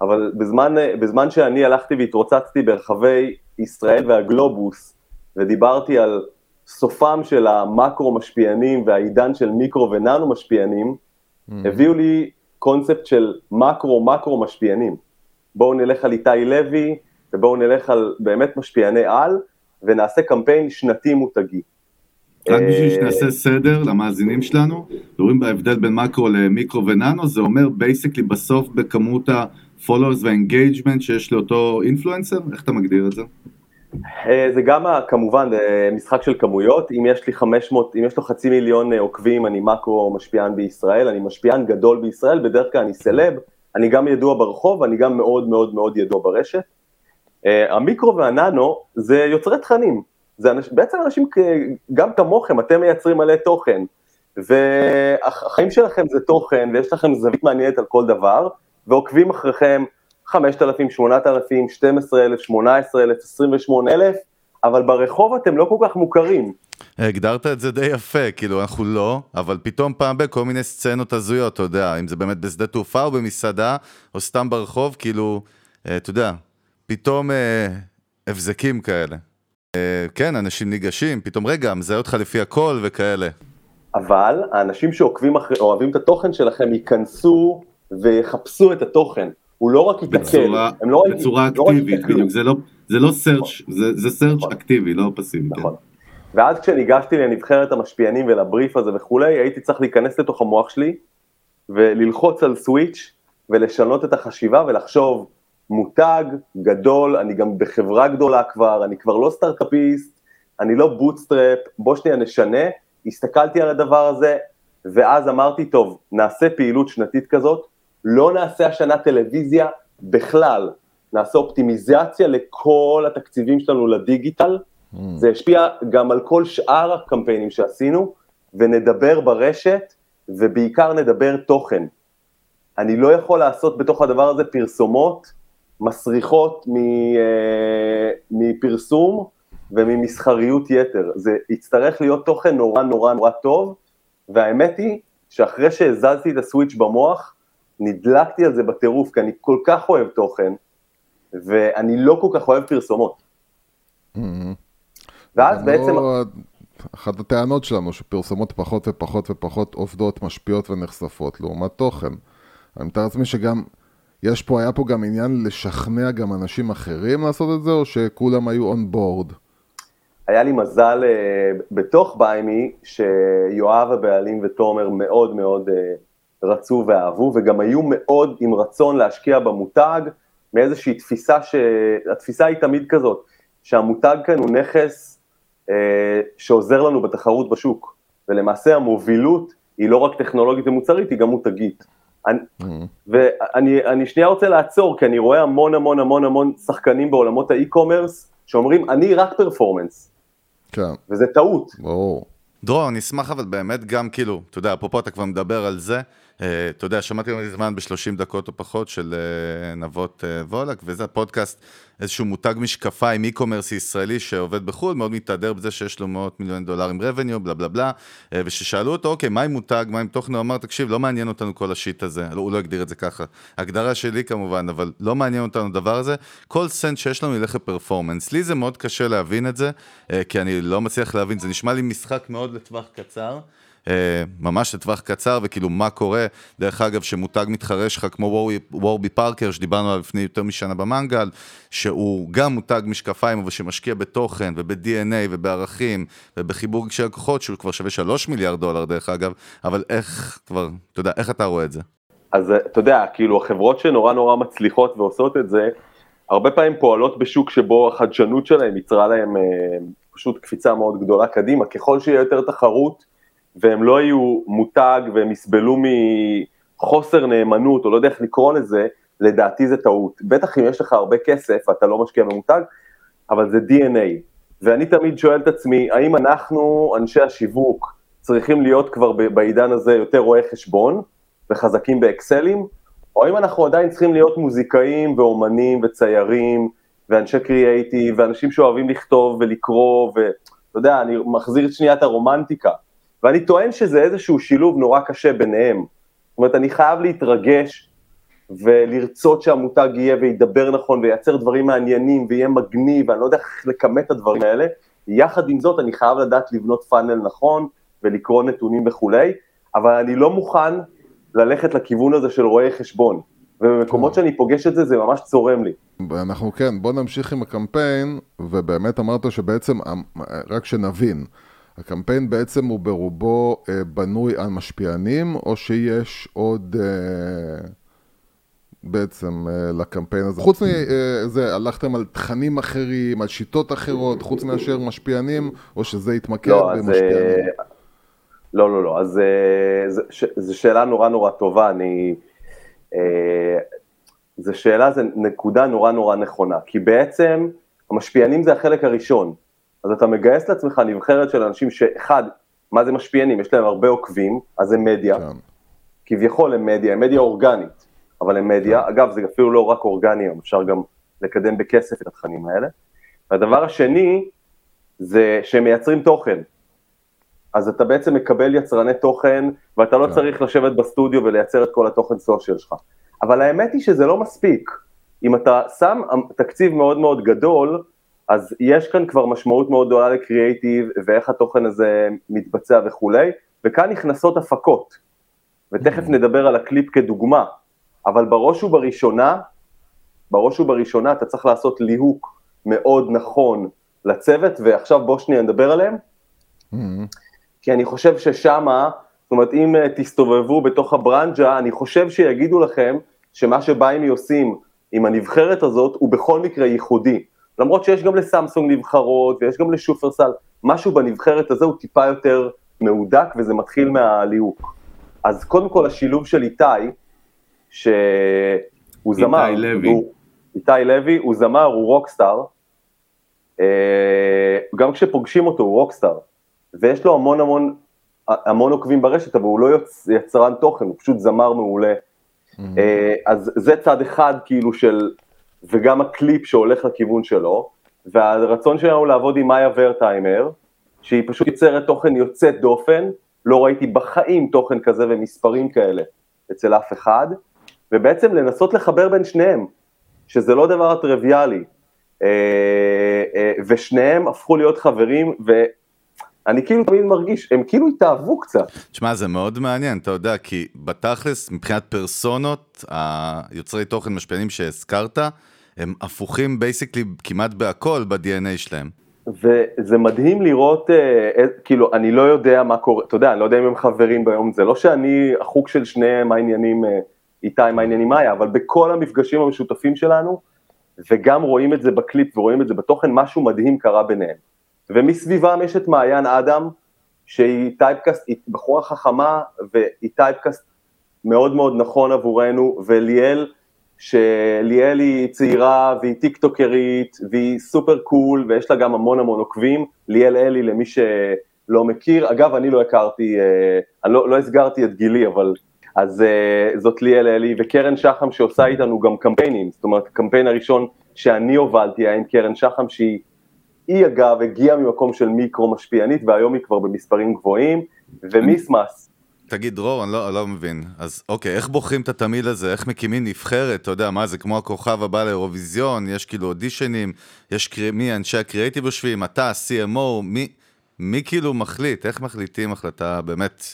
אבל בזמן, בזמן שאני הלכתי והתרוצצתי ברחבי ישראל והגלובוס, ודיברתי על סופם של המקרו משפיענים והעידן של מיקרו וננו משפיענים, mm-hmm. הביאו לי קונספט של מקרו מקרו משפיענים. בואו נלך על איתי לוי, ובואו נלך על באמת משפיעני על, ונעשה קמפיין שנתי מותגי. רק בשביל אה, שנעשה סדר למאזינים שלנו, מדברים בהבדל בין מקרו למיקרו וננו, זה אומר basically בסוף בכמות ה... followers וה engagement שיש לאותו influencer? איך אתה מגדיר את זה? אה, זה גם כמובן משחק של כמויות, אם יש לי 500, אם יש לו חצי מיליון עוקבים, אני מאקרו משפיען בישראל, אני משפיען גדול בישראל, בדרך כלל אני סלב, אני גם ידוע ברחוב, אני גם מאוד מאוד מאוד ידוע ברשת. המיקרו והננו זה יוצרי תכנים, זה אנש, בעצם אנשים גם כמוכם, אתם מייצרים מלא תוכן, והחיים שלכם זה תוכן, ויש לכם זווית מעניינת על כל דבר, ועוקבים אחריכם 5,000, 8,000, 12,000, 18,000, 28,000, אבל ברחוב אתם לא כל כך מוכרים. הגדרת את זה די יפה, כאילו אנחנו לא, אבל פתאום פעם בכל מיני סצנות הזויות, אתה יודע, אם זה באמת בשדה תעופה או במסעדה, או סתם ברחוב, כאילו, אה, אתה יודע, פתאום אה, הבזקים כאלה. אה, כן, אנשים ניגשים, פתאום רגע, מזהה אותך לפי הכל וכאלה. אבל האנשים שעוקבים אחרי, אוהבים את התוכן שלכם, ייכנסו ויחפשו את התוכן. הוא לא רק ייתקל, הם לא רק... בצורה לא אקטיבית, בדיוק, זה לא, זה לא search, זה, זה search נכון. אקטיבי, לא פסיבי. כן. נכון. כן. ואז כשניגשתי לנבחרת המשפיענים ולבריף הזה וכולי, הייתי צריך להיכנס לתוך המוח שלי וללחוץ על switch ולשנות את החשיבה ולחשוב מותג גדול, אני גם בחברה גדולה כבר, אני כבר לא סטארט-אפיסט, אני לא bootstrap, בוא שנייה נשנה, הסתכלתי על הדבר הזה, ואז אמרתי, טוב, נעשה פעילות שנתית כזאת, לא נעשה השנה טלוויזיה בכלל, נעשה אופטימיזציה לכל התקציבים שלנו לדיגיטל, mm. זה השפיע גם על כל שאר הקמפיינים שעשינו, ונדבר ברשת, ובעיקר נדבר תוכן. אני לא יכול לעשות בתוך הדבר הזה פרסומות מסריחות אה, מפרסום וממסחריות יתר. זה יצטרך להיות תוכן נורא נורא נורא טוב, והאמת היא שאחרי שהזזתי את הסוויץ' במוח, נדלקתי על זה בטירוף, כי אני כל כך אוהב תוכן, ואני לא כל כך אוהב פרסומות. Mm-hmm. ואז לא בעצם... אחת הטענות שלנו, שפרסומות פחות ופחות ופחות עובדות, משפיעות ונחשפות, לעומת תוכן. אני מתאר לעצמי שגם, יש פה, היה פה גם עניין לשכנע גם אנשים אחרים לעשות את זה, או שכולם היו און בורד? היה לי מזל uh, בתוך ביימי, שיואב הבעלים ותומר מאוד מאוד uh, רצו ואהבו, וגם היו מאוד עם רצון להשקיע במותג, מאיזושהי תפיסה, ש... התפיסה היא תמיד כזאת, שהמותג כאן הוא נכס uh, שעוזר לנו בתחרות בשוק, ולמעשה המובילות היא לא רק טכנולוגית ומוצרית, היא גם מותגית. אני, mm-hmm. ואני שנייה רוצה לעצור, כי אני רואה המון המון המון המון שחקנים בעולמות האי-קומרס, שאומרים, אני רק פרפורמנס. כן. וזה טעות. ברור. דרור, אני אשמח אבל באמת גם כאילו, אתה יודע, אפרופו אתה כבר מדבר על זה, אה, אתה יודע, שמעתי לא מזמן ב-30 דקות או פחות של אה, נבות אה, וולק, וזה הפודקאסט, איזשהו מותג משקפיים, e-commerce ישראלי שעובד בחו"ל, מאוד מתהדר בזה שיש לו מאות מיליון דולרים revenue, בלה בלה בלה, וששאלו אותו, אוקיי, מה עם מותג, מה עם תוכן, הוא אמר, תקשיב, לא מעניין אותנו כל השיט הזה, לא, הוא לא הגדיר את זה ככה, הגדרה שלי כמובן, אבל לא מעניין אותנו הדבר הזה, כל סנט שיש לנו ילך לפרפורמנס. לי זה מאוד קשה להבין את זה, כי אני לא מצליח להבין, זה נשמע לי משחק מאוד לטווח קצר. אה, ממש לטווח קצר, וכאילו מה קורה, דרך אגב, שמותג מתחרה שלך כמו וורבי פארקר, שדיברנו עליו לפני יותר משנה במנגל, שהוא גם מותג משקפיים, אבל שמשקיע בתוכן וב-DNA ובערכים ובחיבור רגשי לקוחות, שהוא כבר שווה 3 מיליארד דולר דרך אגב, אבל איך כבר, אתה יודע, איך אתה רואה את זה? אז אתה יודע, כאילו החברות שנורא נורא מצליחות ועושות את זה, הרבה פעמים פועלות בשוק שבו החדשנות שלהם יצרה להם אה, פשוט קפיצה מאוד גדולה קדימה, ככל שיהיה יותר תחרות, והם לא יהיו מותג והם יסבלו מחוסר נאמנות, או לא יודע איך לקרוא לזה, לדעתי זה טעות. בטח אם יש לך הרבה כסף ואתה לא משקיע במותג, אבל זה DNA. ואני תמיד שואל את עצמי, האם אנחנו, אנשי השיווק, צריכים להיות כבר בעידן הזה יותר רואי חשבון וחזקים באקסלים, או האם אנחנו עדיין צריכים להיות מוזיקאים ואומנים וציירים ואנשי קריאייטיב ואנשים שאוהבים לכתוב ולקרוא ואתה יודע, אני מחזיר שנייה את הרומנטיקה. ואני טוען שזה איזשהו שילוב נורא קשה ביניהם. זאת אומרת, אני חייב להתרגש ולרצות שהמותג יהיה וידבר נכון וייצר דברים מעניינים ויהיה מגניב, ואני לא יודע איך לכמת את הדברים האלה. יחד עם זאת, אני חייב לדעת לבנות פאנל נכון ולקרוא נתונים וכולי, אבל אני לא מוכן ללכת לכיוון הזה של רואי חשבון. ובמקומות כן. שאני פוגש את זה, זה ממש צורם לי. אנחנו כן, בוא נמשיך עם הקמפיין, ובאמת אמרת שבעצם, רק שנבין, הקמפיין בעצם הוא ברובו אה, בנוי על משפיענים, או שיש עוד... אה, בעצם אה, לקמפיין הזה? חוץ מזה, הלכתם על תכנים אחרים, על שיטות אחרות, חוץ מאשר משפיענים, או שזה התמקד לא, אז, במשפיענים? לא, לא, לא, אז זו שאלה נורא נורא טובה, אני... זו שאלה, זו נקודה נורא נורא נכונה, כי בעצם המשפיענים זה החלק הראשון, אז אתה מגייס לעצמך נבחרת של אנשים שאחד, מה זה משפיענים? יש להם הרבה עוקבים, אז הם מדיה, כן. כביכול הם מדיה, הם מדיה אורגנית, אבל הם מדיה, כן. אגב זה אפילו לא רק אורגני, אפשר גם לקדם בכסף את התכנים האלה. והדבר השני, זה שהם מייצרים תוכן. אז אתה בעצם מקבל יצרני תוכן, ואתה לא כן. צריך לשבת בסטודיו ולייצר את כל התוכן סושיאל שלך. אבל האמת היא שזה לא מספיק. אם אתה שם תקציב מאוד מאוד גדול, אז יש כאן כבר משמעות מאוד גדולה לקריאייטיב ואיך התוכן הזה מתבצע וכולי, וכאן נכנסות הפקות, ותכף נדבר על הקליפ כדוגמה, אבל בראש ובראשונה, בראש ובראשונה אתה צריך לעשות ליהוק מאוד נכון לצוות, ועכשיו בוא שנייה נדבר עליהם, כי אני חושב ששמה, זאת אומרת אם אה, תסתובבו בתוך הברנג'ה, אני חושב שיגידו לכם שמה שביימי עושים עם הנבחרת הזאת הוא בכל מקרה ייחודי. למרות שיש גם לסמסונג נבחרות ויש גם לשופרסל, משהו בנבחרת הזה הוא טיפה יותר מהודק וזה מתחיל מהליהוק. אז קודם כל השילוב של איתי, שהוא זמר, איתי לוי, הוא, איתי לוי הוא זמר, הוא rockstar, אה, גם כשפוגשים אותו הוא rockstar, ויש לו המון המון המון עוקבים ברשת, אבל הוא לא יוצ, יצרן תוכן, הוא פשוט זמר מעולה. Mm-hmm. אז זה צד אחד כאילו של וגם הקליפ שהולך לכיוון שלו, והרצון שלנו לעבוד עם מאיה ורטהיימר, שהיא פשוט יוצרת תוכן יוצאת דופן, לא ראיתי בחיים תוכן כזה ומספרים כאלה אצל אף אחד, ובעצם לנסות לחבר בין שניהם, שזה לא דבר טריוויאלי, אה, אה, ושניהם הפכו להיות חברים, ואני כאילו תמיד מרגיש, הם כאילו התאהבו קצת. תשמע, זה מאוד מעניין, אתה יודע, כי בתכלס, מבחינת פרסונות, היוצרי תוכן משפיענים שהזכרת, הם הפוכים basically כמעט בהכל ב-DNA שלהם. וזה מדהים לראות, אה, אה, כאילו, אני לא יודע מה קורה, אתה יודע, אני לא יודע אם הם חברים ביום, זה לא שאני החוט של שניהם, העניינים אה, איתי, מה העניינים מאיה, אבל בכל המפגשים המשותפים שלנו, וגם רואים את זה בקליפ ורואים את זה בתוכן, משהו מדהים קרה ביניהם. ומסביבם יש את מעיין אדם, שהיא typecast, היא בחורה חכמה, והיא typecast מאוד מאוד נכון עבורנו, וליאל, שליאל היא צעירה והיא טיקטוקרית והיא super cool ויש לה גם המון המון עוקבים, ליאל אלי למי שלא מכיר, אגב אני לא הכרתי, אה, אני לא, לא הסגרתי את גילי אבל אז uh, זאת ליאל אלי וקרן שחם שעושה איתנו גם קמפיינים, זאת אומרת הקמפיין הראשון שאני הובלתי היה עם קרן שחם שהיא היא אגב הגיעה ממקום של מיקרו משפיענית והיום היא כבר במספרים גבוהים ומיסמס תגיד, דרור, אני לא, לא מבין. אז אוקיי, איך בוחרים את התמיד הזה? איך מקימים נבחרת? אתה יודע, מה זה כמו הכוכב הבא לאירוויזיון? יש כאילו אודישנים, יש קרי, מי אנשי הקריאיטיב יושבים, אתה, CMO, מי, מי כאילו מחליט? איך מחליטים החלטה באמת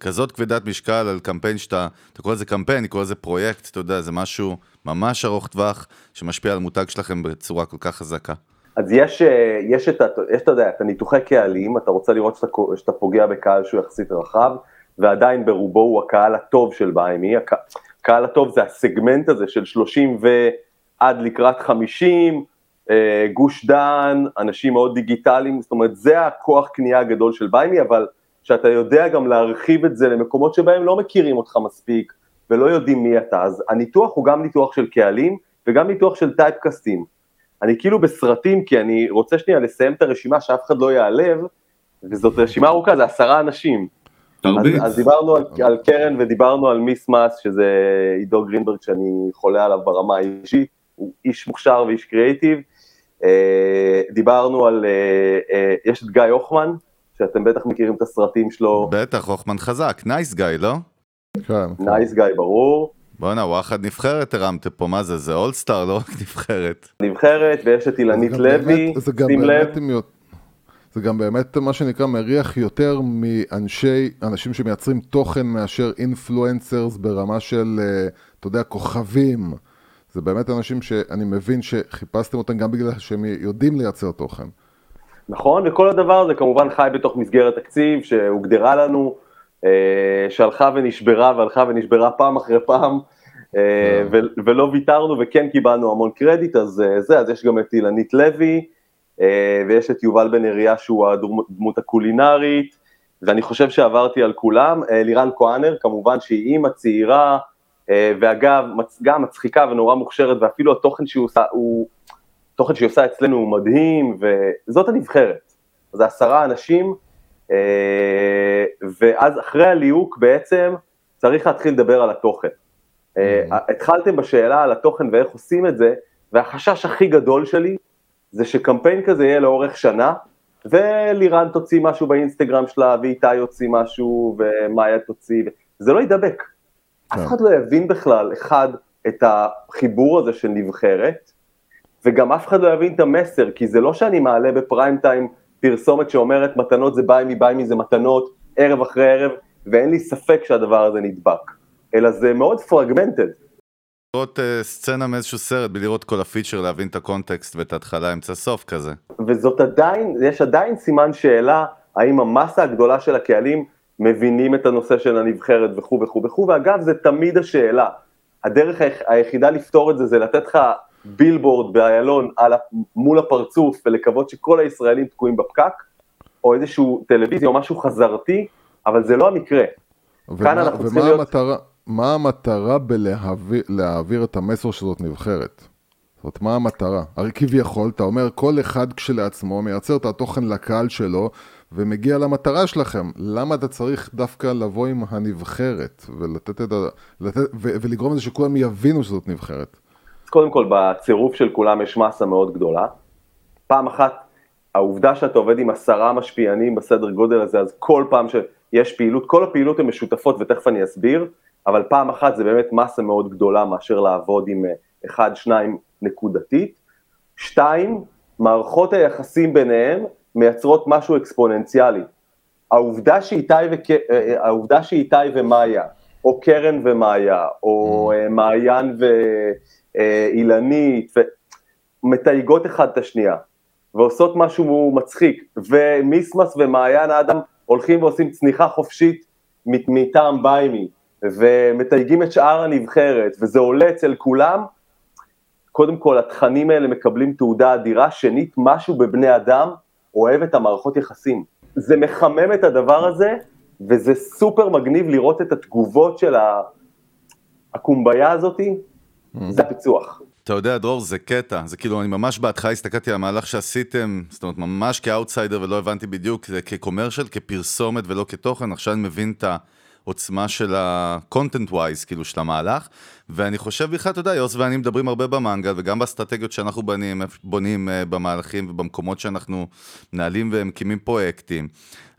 כזאת כבדת משקל על קמפיין שאתה, אתה קורא לזה קמפיין, אני קורא לזה פרויקט, אתה יודע, זה משהו ממש ארוך טווח, שמשפיע על מותג שלכם בצורה כל כך חזקה. אז יש, אה, יש, את, יש, אתה יודע, את הניתוחי קהלים, אתה רוצה לראות שאתה, שאתה פוגע בקהל שהוא יחסית רחב, ועדיין ברובו הוא הקהל הטוב של BuyMe, הקהל הטוב זה הסגמנט הזה של 30 ועד לקראת 50, אה, גוש דן, אנשים מאוד דיגיטליים, זאת אומרת זה הכוח קנייה הגדול של BuyMe, אבל שאתה יודע גם להרחיב את זה למקומות שבהם לא מכירים אותך מספיק ולא יודעים מי אתה, אז הניתוח הוא גם ניתוח של קהלים וגם ניתוח של טייפקאסטים. אני כאילו בסרטים, כי אני רוצה שנייה לסיים את הרשימה שאף אחד לא ייעלב, וזאת רשימה ארוכה, זה עשרה אנשים. תרביץ. אז, אז דיברנו על, על קרן ודיברנו על מיסמאס, שזה עידו גרינברג שאני חולה עליו ברמה האישית, הוא איש מוכשר ואיש קריאיטיב. אה, דיברנו על, אה, אה, יש את גיא הוחמן, שאתם בטח מכירים את הסרטים שלו. בטח, הוחמן חזק, nice guy, לא? כן. nice guy, ברור. בואנה, וואחד נבחרת הרמתם פה, מה זה, זה all-star, לא רק נבחרת. נבחרת, ויש את אילנית לוי, שים לב. זה גם באמת מה שנקרא מריח יותר מאנשי, אנשים שמייצרים תוכן מאשר influencers ברמה של, אה, אתה יודע, כוכבים. זה באמת אנשים שאני מבין שחיפשתם אותם גם בגלל שהם יודעים לייצר תוכן. נכון, וכל הדבר הזה כמובן חי בתוך מסגרת תקציב שהוגדרה לנו, אה, שהלכה ונשברה והלכה ונשברה פעם אחרי פעם, אה, ולא ויתרנו וכן קיבלנו המון קרדיט, אז זה, אז יש גם את אילנית לוי, ויש את יובל בן אריה שהוא הדמות הקולינרית, ואני חושב שעברתי על כולם, לירן כהנר, כמובן שהיא אימא צעירה, ואגב, גם מצחיקה ונורא מוכשרת, ואפילו התוכן שהיא עושה, הוא, תוכן שהיא עושה אצלנו הוא מדהים, וזאת הנבחרת. זה עשרה אנשים, ואז אחרי הליהוק בעצם צריך להתחיל לדבר על התוכן. Mm-hmm. התחלתם בשאלה על התוכן ואיך עושים את זה, והחשש הכי גדול שלי זה שקמפיין כזה יהיה לאורך שנה, ולירן תוציא משהו באינסטגרם שלה, ואיתי יוציא משהו, ומאיה תוציא, זה לא יידבק. אף כן. אחד לא יבין בכלל, אחד, את החיבור הזה של נבחרת, וגם אף אחד לא יבין את המסר, כי זה לא שאני מעלה בפריים טיים פרסומת שאומרת מתנות זה ביימי, ביימי זה מתנות, ערב אחרי ערב, ואין לי ספק שהדבר הזה נדבק, אלא זה מאוד fragmented. לראות uh, סצנה מאיזשהו סרט, בלי לראות כל ה feature, להבין את ה context ואת ההתחלה, אמצע סוף כזה. וזאת עדיין, יש עדיין סימן שאלה, האם המסה הגדולה של הקהלים מבינים את הנושא של הנבחרת וכו' וכו' וכו', ואגב, זה תמיד השאלה. הדרך היחידה לפתור את זה, זה לתת לך בילבורד באיילון מול הפרצוף ולקוות שכל הישראלים תקועים בפקק, או איזשהו טלוויזיה או משהו חזרתי, אבל זה לא המקרה. ומה, כאן אנחנו צריכים להיות... מה המטרה בלהעביר את המסר שזאת נבחרת? זאת אומרת, מה המטרה? הרי כביכול, אתה אומר, כל אחד כשלעצמו מייצר את התוכן לקהל שלו ומגיע למטרה שלכם. למה אתה צריך דווקא לבוא עם הנבחרת ולתת את ה... לתת... ו... ולגרום לזה שכולם יבינו שזאת נבחרת? קודם כל, בצירוף של כולם יש מסה מאוד גדולה. פעם אחת, העובדה שאתה עובד עם עשרה משפיענים בסדר גודל הזה, אז כל פעם שיש פעילות, כל הפעילות הן משותפות ותכף אני אסביר, אבל פעם אחת זה באמת מסה מאוד גדולה מאשר לעבוד עם אה, אחד, שניים נקודתית. שתיים, מערכות היחסים ביניהם מייצרות משהו אקספוננציאלי. העובדה שאיתי, וכ... אה, אה, העובדה שאיתי ומאיה, או קרן ומאיה, או mm. מעיין ואילנית, מתייגות אחד את השנייה, ועושות משהו מצחיק, ומיסמס ומעיין אדם הולכים ועושים צניחה חופשית מטעם ביימי, ומתייגים את שאר הנבחרת, וזה עולה אצל כולם, קודם כל התכנים האלה מקבלים תעודה אדירה, שנית משהו בבני אדם אוהב את המערכות יחסים. זה מחמם את הדבר הזה, וזה סופר מגניב לראות את התגובות של הקומביה הזאתי, mm-hmm. זה הפיצוח. אתה יודע, דרור, זה קטע, זה כאילו, אני ממש בהתחלה הסתכלתי על המהלך שעשיתם, זאת אומרת, ממש כאוטסיידר ולא הבנתי בדיוק, זה כקומרשל, כפרסומת ולא כתוכן, עכשיו אני מבין את העוצמה של ה-content wise, כאילו, של המהלך, ואני חושב בכלל, אתה יודע, יוס ואני מדברים הרבה במנגל, וגם באסטרטגיות שאנחנו בונים, בונים uh, במהלכים ובמקומות שאנחנו מנהלים ומקימים פרויקטים.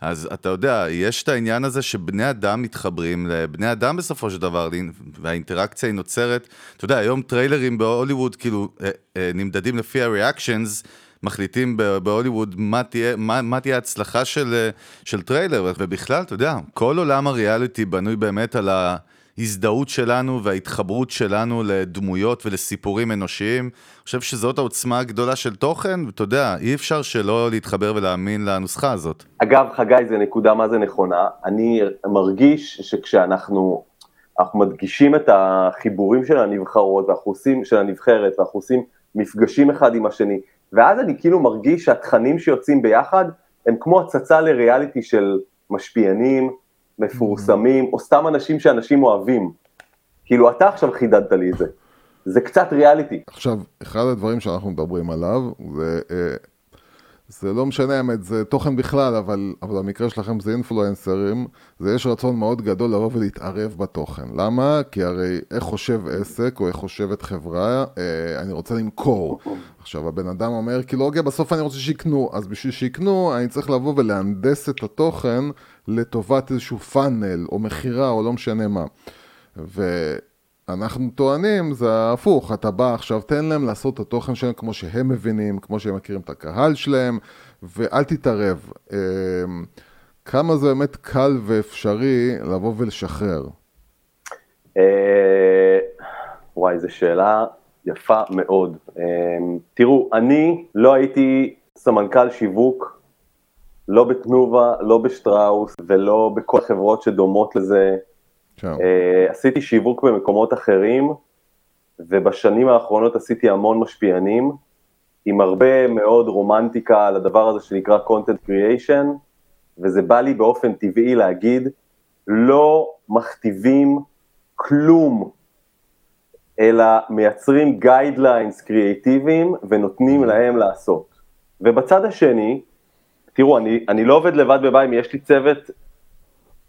אז אתה יודע, יש את העניין הזה שבני אדם מתחברים לבני אדם בסופו של דבר, והאינטראקציה היא נוצרת. אתה יודע, היום טריילרים בהוליווד כאילו אה, אה, נמדדים לפי ה reactions, מחליטים בהוליווד מה תהיה, מה, מה תהיה ההצלחה של, אה, של טריילר, ובכלל, אתה יודע, כל עולם הריאליטי בנוי באמת על. ההזדהות שלנו וההתחברות שלנו לדמויות ולסיפורים אנושיים. אני חושב שזאת העוצמה הגדולה של תוכן, ואתה יודע, אי אפשר שלא להתחבר ולהאמין לנוסחה הזאת. אגב, חגי, זו נקודה מה זה נכונה. אני מרגיש שכשאנחנו אנחנו מדגישים את החיבורים של הנבחרות, ואנחנו עושים, של הנבחרת, ואנחנו עושים מפגשים אחד עם השני, ואז אני כאילו מרגיש שהתכנים שיוצאים ביחד הם כמו הצצה לריאליטי של משפיענים, מפורסמים, או סתם אנשים שאנשים אוהבים. כאילו, אתה עכשיו חידדת לי את זה. זה קצת ריאליטי. עכשיו, אחד הדברים שאנחנו מדברים עליו, זה, אה, זה לא משנה האמת, זה תוכן בכלל, אבל, אבל המקרה שלכם זה אינפלואנסרים, זה יש רצון מאוד גדול לבוא ולהתערב בתוכן. למה? כי הרי איך חושב עסק, או איך חושבת חברה, אה, אני רוצה למכור. עכשיו, הבן אדם אומר, כאילו, אוקיי, בסוף אני רוצה שיקנו, אז בשביל שיקנו, אני צריך לבוא ולהנדס את התוכן. לטובת איזשהו פאנל או מכירה או לא משנה מה. ואנחנו טוענים, זה הפוך, אתה בא עכשיו, תן להם לעשות את התוכן שלהם כמו שהם מבינים, כמו שהם מכירים את הקהל שלהם, ואל תתערב. אמ, כמה זה באמת קל ואפשרי לבוא ולשחרר? אה, וואי, זו שאלה יפה מאוד. אמ, תראו, אני לא הייתי סמנכ"ל שיווק לא בתנובה, לא בשטראוס ולא בכל החברות שדומות לזה עשיתי שיווק במקומות אחרים, ובשנים האחרונות עשיתי המון משפיענים, עם הרבה מאוד רומנטיקה על הדבר הזה שנקרא content creation, וזה בא לי באופן טבעי להגיד, לא מכתיבים כלום, אלא מייצרים guidelines קריאיטיביים ונותנים להם לעשות. ובצד השני, תראו, אני, אני לא עובד לבד בבית, יש לי צוות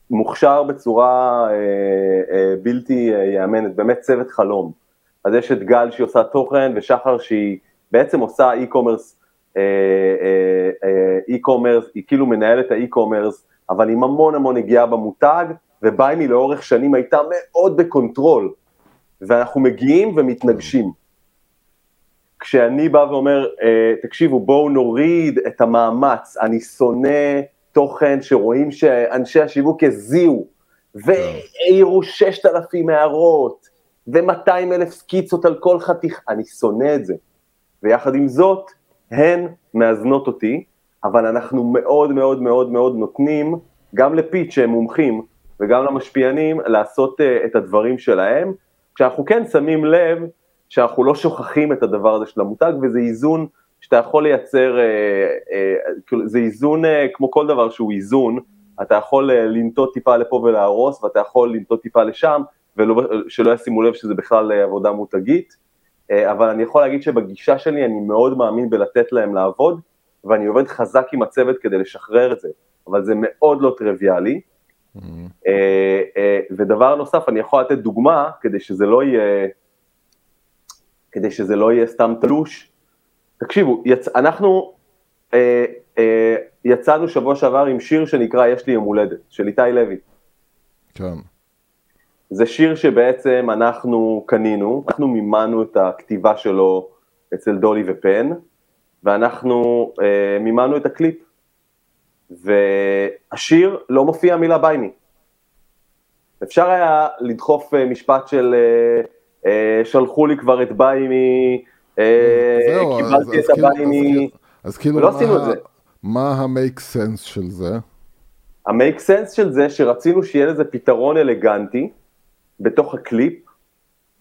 מוכשר בצורה אה, אה, בלתי אה, תיאמן, באמת צוות חלום. אז יש את גל שהיא עושה תוכן, ושחר שהיא בעצם עושה e-commerce, אה, אה, אה, e-commerce, היא כאילו מנהלת ה e-commerce, אבל עם המון המון נגיעה במותג, וביימי לאורך שנים הייתה מאוד ב control, ואנחנו מגיעים ומתנגשים. כשאני בא ואומר, תקשיבו, בואו נוריד את המאמץ, אני שונא תוכן שרואים שאנשי השיווק הזיעו, והעירו 6,000 הערות, ו-200 אלף סקיצות על כל חתיך, אני שונא את זה. ויחד עם זאת, הן מאזנות אותי, אבל אנחנו מאוד מאוד מאוד מאוד נותנים, גם לפיץ' שהם מומחים, וגם למשפיענים, לעשות uh, את הדברים שלהם, כשאנחנו כן שמים לב שאנחנו לא שוכחים את הדבר הזה של המותג, וזה איזון שאתה יכול לייצר, uh, uh, זה איזון uh, כמו כל דבר שהוא איזון, אתה יכול לנטות טיפה לפה ולהרוס, ואתה יכול לנטות טיפה לשם, ושלא ישימו לב שזה בכלל עבודה מותגית. אה, אבל אני יכול להגיד שבגישה שלי אני מאוד מאמין בלתת להם לעבוד, ואני עובד חזק עם הצוות כדי לשחרר את זה, אבל זה מאוד לא טריוויאלי. Mm-hmm. אה, אה, ודבר נוסף, אני יכול לתת דוגמה, כדי שזה לא יהיה, כדי שזה לא יהיה סתם תלוש. תקשיבו, יצ... אנחנו אה, אה, יצאנו שבוע שעבר עם שיר שנקרא יש לי יום הולדת, של איתי לוי. כן. זה שיר שבעצם אנחנו קנינו, אנחנו מימנו את הכתיבה שלו אצל דולי ופן, ואנחנו אה, מימנו את הקליפ. ובשיר לא מופיע מילה ביימי. אפשר היה לדחוף אה, משפט של אה, אה, שלחו לי כבר את ביימי, קיבלתי אז, את כאילו- הביימי, אז כאילו, ולא עשינו את זה. מה ה make sense של זה? ה make sense של זה שרצינו שיהיה לזה פתרון אלגנטי, בתוך הקליפ,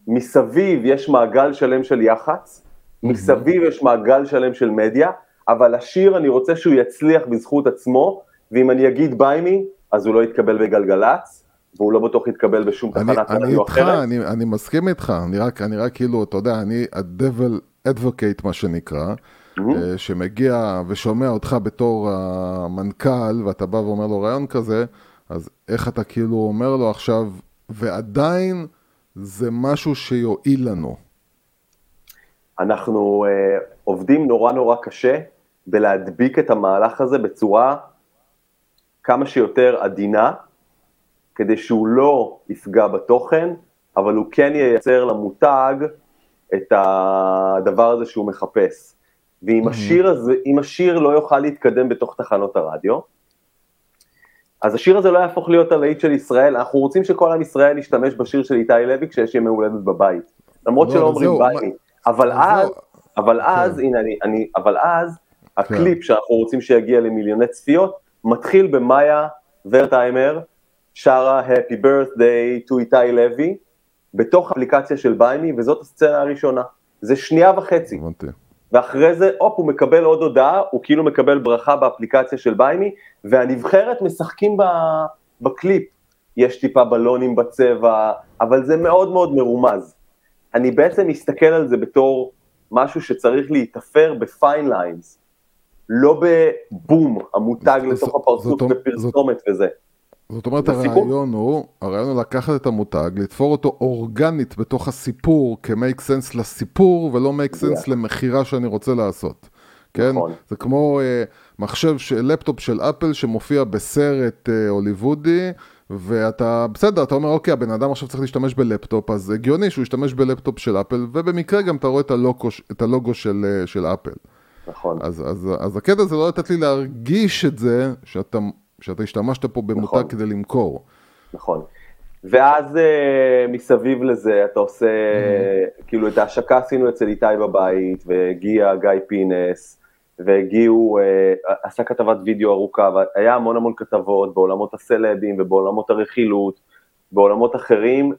מסביב יש מעגל שלם של יח"צ, מסביב יש מעגל שלם של מדיה, אבל השיר אני רוצה שהוא יצליח בזכות עצמו, ואם אני אגיד ביימי, אז הוא לא יתקבל בגלגלצ, והוא לא בטוח יתקבל בשום תחנת רדיו אחרת. אני, אני מסכים איתך, אני רק, אני רק כאילו, אתה יודע, אני ה-devil advocate מה שנקרא, mm-hmm. שמגיע ושומע אותך בתור המנכ"ל, ואתה בא ואומר לו רעיון כזה, אז איך אתה כאילו אומר לו עכשיו, ועדיין זה משהו שיועיל לנו. אנחנו uh, עובדים נורא נורא קשה בלהדביק את המהלך הזה בצורה כמה שיותר עדינה, כדי שהוא לא יפגע בתוכן, אבל הוא כן ייצר למותג את הדבר הזה שהוא מחפש. ואם השיר הזה, אם השיר לא יוכל להתקדם בתוך תחנות הרדיו, אז השיר הזה לא יהפוך להיות הלהיט של ישראל, אנחנו רוצים שכל עם ישראל ישתמש בשיר של איתי לוי כשיש ימי הולדת בבית, למרות לא, שלא אומרים ביימי, אבל אז, אבל כן. אז, הנה אני, אני, אבל אז, הקליפ כן. שאנחנו רוצים שיגיע למיליוני צפיות, מתחיל במאיה ורטהיימר, שרה Happy birthday to איתי לוי, בתוך אפליקציה של ביימי, וזאת הסצנה הראשונה, זה שנייה וחצי. ואחרי זה, הופ, הוא מקבל עוד הודעה, הוא כאילו מקבל ברכה באפליקציה של ביימי, והנבחרת משחקים בקליפ. יש טיפה בלונים בצבע, אבל זה מאוד מאוד מרומז. אני בעצם מסתכל על זה בתור משהו שצריך להיתפר ב fine lines, לא בבום, המותג לתוך הפרצוף בפרסומת וזה. זאת אומרת, הרעיון הוא, הרעיון הוא לקחת את המותג, לתפור אותו אורגנית בתוך הסיפור, כ make sense לסיפור, ולא make sense למכירה שאני רוצה לעשות. כן? נכון. זה כמו uh, מחשב, של, לפטופ של אפל שמופיע בסרט uh, הוליוודי, ואתה, בסדר, אתה אומר, אוקיי, הבן אדם עכשיו צריך להשתמש בלפטופ, אז הגיוני שהוא ישתמש בלפטופ של אפל, ובמקרה גם אתה רואה את הלוגו, את הלוגו של, uh, של אפל. נכון. אז, אז, אז הקטע זה לא לתת לי להרגיש את זה, שאתה שאתה השתמשת פה במותג נכון. כדי למכור. נכון. ואז uh, מסביב לזה אתה עושה, mm-hmm. כאילו את ההשקה עשינו אצל איתי בבית, והגיע גיא פינס, והגיעו, uh, עשה כתבת וידאו ארוכה, והיה המון המון כתבות בעולמות הסלבים ובעולמות הרכילות, בעולמות אחרים,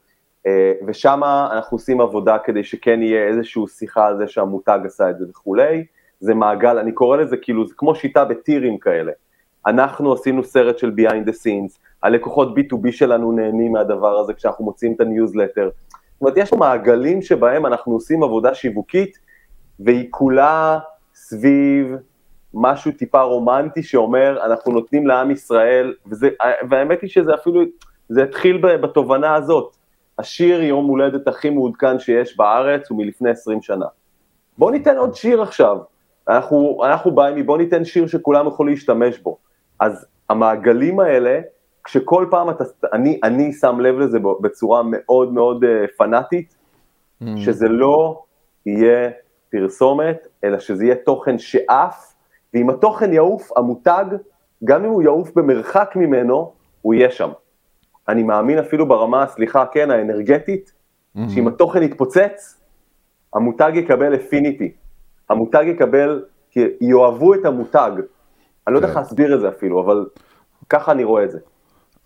אה, ושם אנחנו עושים עבודה כדי שכן יהיה איזושהי שיחה על זה שהמותג עשה את זה וכולי, זה מעגל, אני קורא לזה כאילו, זה כמו שיטת טירים כאלה. אנחנו עשינו סרט של behind the scenes, הלקוחות B2B שלנו נהנים מהדבר הזה כשאנחנו מוציאים את הניוזלטר. זאת אומרת, יש מעגלים שבהם אנחנו עושים עבודה שיווקית, והיא כולה סביב משהו טיפה רומנטי שאומר, אנחנו נותנים לעם ישראל, וזה, והאמת היא שזה אפילו, זה התחיל בתובנה הזאת. השיר יום הולדת הכי מעודכן שיש בארץ הוא מלפני 20 שנה. בוא ניתן עוד שיר עכשיו. אנחנו, אנחנו באים, בוא ניתן שיר שכולם יכולים להשתמש בו. אז המעגלים האלה, כשכל פעם אתה, אני, אני שם לב לזה בצורה מאוד מאוד uh, פנאטית, mm. שזה לא יהיה פרסומת, אלא שזה יהיה תוכן שעף, ואם התוכן יעוף, המותג, גם אם הוא יעוף במרחק ממנו, הוא יהיה שם. אני מאמין אפילו ברמה, סליחה, כן, האנרגטית, mm-hmm. שאם התוכן יתפוצץ, המותג יקבל אפיניטי. המותג יקבל, כי יאהבו את המותג. אני לא יודע איך כן. להסביר את זה אפילו, אבל ככה אני רואה את זה.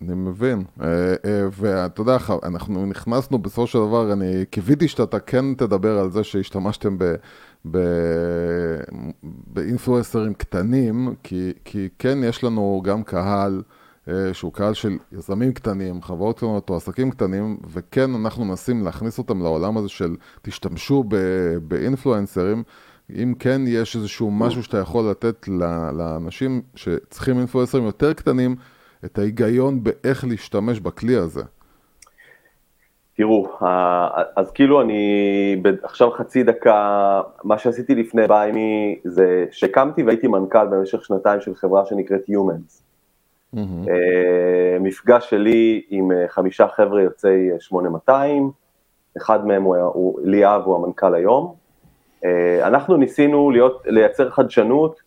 אני מבין, אה, אה, ואתה יודע, אנחנו נכנסנו בסופו של דבר, אני קיוויתי שאתה כן תדבר על זה שהשתמשתם באינפלואסרים קטנים, כי, כי כן יש לנו גם קהל אה, שהוא קהל של יזמים קטנים, חברות קטנות או עסקים קטנים, וכן אנחנו מנסים להכניס אותם לעולם הזה של תשתמשו באינפלואנסרים. אם כן יש איזשהו משהו שאתה יכול לתת לאנשים שצריכים אינפלואנסרים יותר קטנים, את ההיגיון באיך להשתמש בכלי הזה. תראו, אז כאילו אני עכשיו חצי דקה, מה שעשיתי לפני ביימי זה שהקמתי והייתי מנכ"ל במשך שנתיים של חברה שנקראת Humans. Mm-hmm. מפגש שלי עם אה, חמישה חבר'ה יוצאי 8200, אחד מהם הוא, הוא ליאב, הוא המנכ"ל היום. אה, אנחנו ניסינו להיות, לייצר חדשנות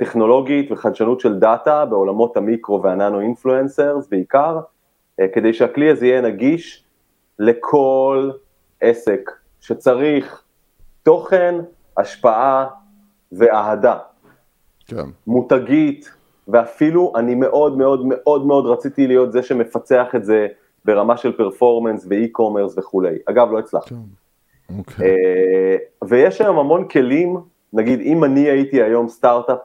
טכנולוגית וחדשנות של דאטה בעולמות המיקרו והננו influencers בעיקר, כדי שהכלי הזה יהיה נגיש לכל עסק שצריך תוכן, השפעה ואהדה. כן. מותגית, ואפילו אני מאוד מאוד מאוד מאוד רציתי להיות זה שמפצח את זה ברמה של performance ו e-commerce וכולי. אגב, לא הצלחתי. כן. אוקיי. אה, ויש היום המון כלים, נגיד אם אני הייתי היום סטארט-אפ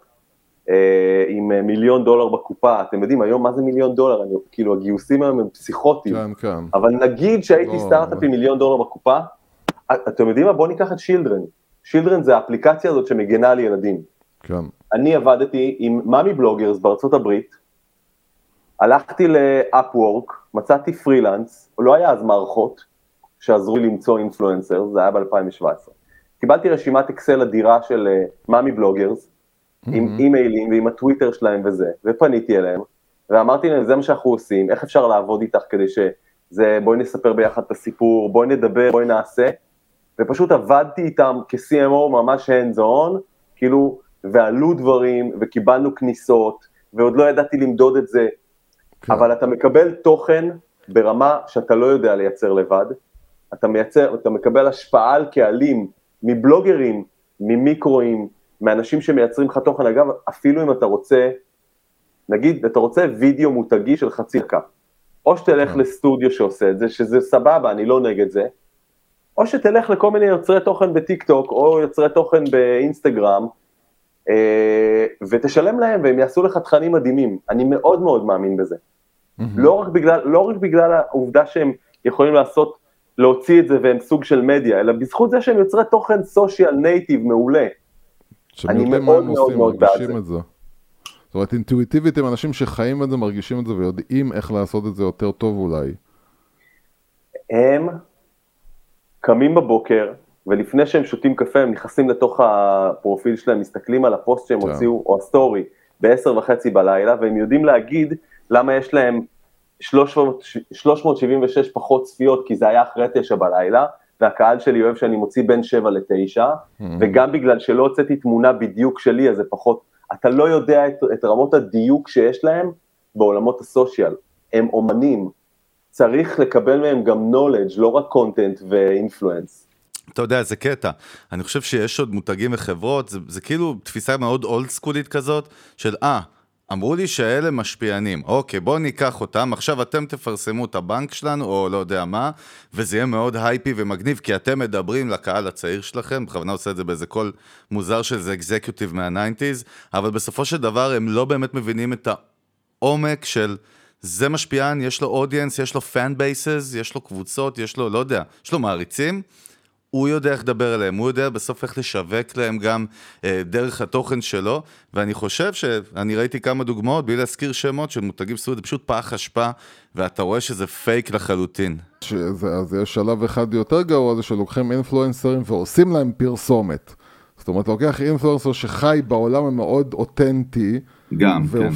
אה, עם אה, מיליון דולר בקופה, אתם יודעים היום מה זה מיליון דולר, אני, כאילו הגיוסים היום הם פסיכוטיים, כן, כן. אבל נגיד שהייתי לא, סטארט-אפ עם מיליון דולר בקופה, אתם יודעים מה? בואו ניקח את שילדרן, שילדרן זה האפליקציה הזאת שמגנה על ילדים. כן. אני עבדתי עם mommy bloggers בארצות הברית, הלכתי לאפוורק, מצאתי פרילנס, לא היה אז מערכות שעזרו לי למצוא אינפלואנסר, זה היה ב-2017. קיבלתי רשימת אקסל אדירה של מאמי uh, בלוגרס, mm-hmm. עם אימיילים ועם הטוויטר שלהם וזה, ופניתי אליהם, ואמרתי להם, זה מה שאנחנו עושים, איך אפשר לעבוד איתך כדי שזה, בואי נספר ביחד את הסיפור, בואי נדבר, בואי נעשה, ופשוט עבדתי איתם כ-CMO ממש hands on, כאילו, ועלו דברים, וקיבלנו כניסות, ועוד לא ידעתי למדוד את זה, כן. אבל אתה מקבל תוכן ברמה שאתה לא יודע לייצר לבד, אתה מייצר, אתה מקבל השפעה על קהלים מבלוגרים, ממיקרואים, מאנשים שמייצרים לך תוכן, אגב, אפילו אם אתה רוצה, נגיד, אתה רוצה וידאו מותגי של חצי דקה, או שתלך כן. לסטודיו שעושה את זה, שזה סבבה, אני לא נגד זה, או שתלך לכל מיני יוצרי תוכן בטיק טוק, או יוצרי תוכן באינסטגרם, אה, ותשלם להם והם יעשו לך תכנים מדהימים, אני מאוד מאוד מאמין בזה. Mm-hmm. לא, רק בגלל, לא רק בגלל העובדה שהם יכולים לעשות, להוציא את זה והם סוג של מדיה, אלא בזכות זה שהם יוצרי תוכן סושיאל נייטיב מעולה. אני מאוד מאוד מאוד בעד זה. את זה. זאת אומרת, אינטואיטיבית הם אנשים שחיים את זה, מרגישים את זה ויודעים איך לעשות את זה יותר טוב אולי. הם קמים בבוקר, ולפני שהם שותים קפה הם נכנסים לתוך הפרופיל שלהם, מסתכלים על הפוסט שהם כן. הוציאו, או הסטורי, ב-10 וחצי בלילה, והם יודעים להגיד למה יש להם 300, 376 פחות צפיות, כי זה היה אחרי 9 בלילה, והקהל שלי אוהב שאני מוציא בין 7 ל-9, mm-hmm. וגם בגלל שלא הוצאתי תמונה בדיוק שלי, אז זה פחות, אתה לא יודע את, את רמות הדיוק שיש להם בעולמות הסושיאל, הם אומנים, צריך לקבל מהם גם knowledge, לא רק content ו influence. אתה יודע, זה קטע. אני חושב שיש עוד מותגים וחברות, זה, זה כאילו תפיסה מאוד old school ית כזאת, של אה, אמרו לי שאלה משפיענים. אוקיי, בואו ניקח אותם, עכשיו אתם תפרסמו את הבנק שלנו, או לא יודע מה, וזה יהיה מאוד הייפי ומגניב, כי אתם מדברים לקהל הצעיר שלכם, בכוונה עושה את זה באיזה קול מוזר של זה executive מה nineties, אבל בסופו של דבר הם לא באמת מבינים את העומק של... זה משפיען, יש לו audience, יש לו fan bases, יש לו קבוצות, יש לו, לא יודע, יש לו מעריצים. הוא יודע איך לדבר אליהם, הוא יודע בסוף איך לשווק להם גם אה, דרך התוכן שלו, ואני חושב שאני ראיתי כמה דוגמאות, בלי להזכיר שמות של מותגים סטודנט, זה פשוט פח אשפה, ואתה רואה שזה פייק לחלוטין. שזה, אז יש שלב אחד יותר גרוע, זה שלוקחים influencer ים ועושים להם פרסומת. זאת אומרת, לוקח influencer שחי בעולם המאוד אותנטי, גם, כן.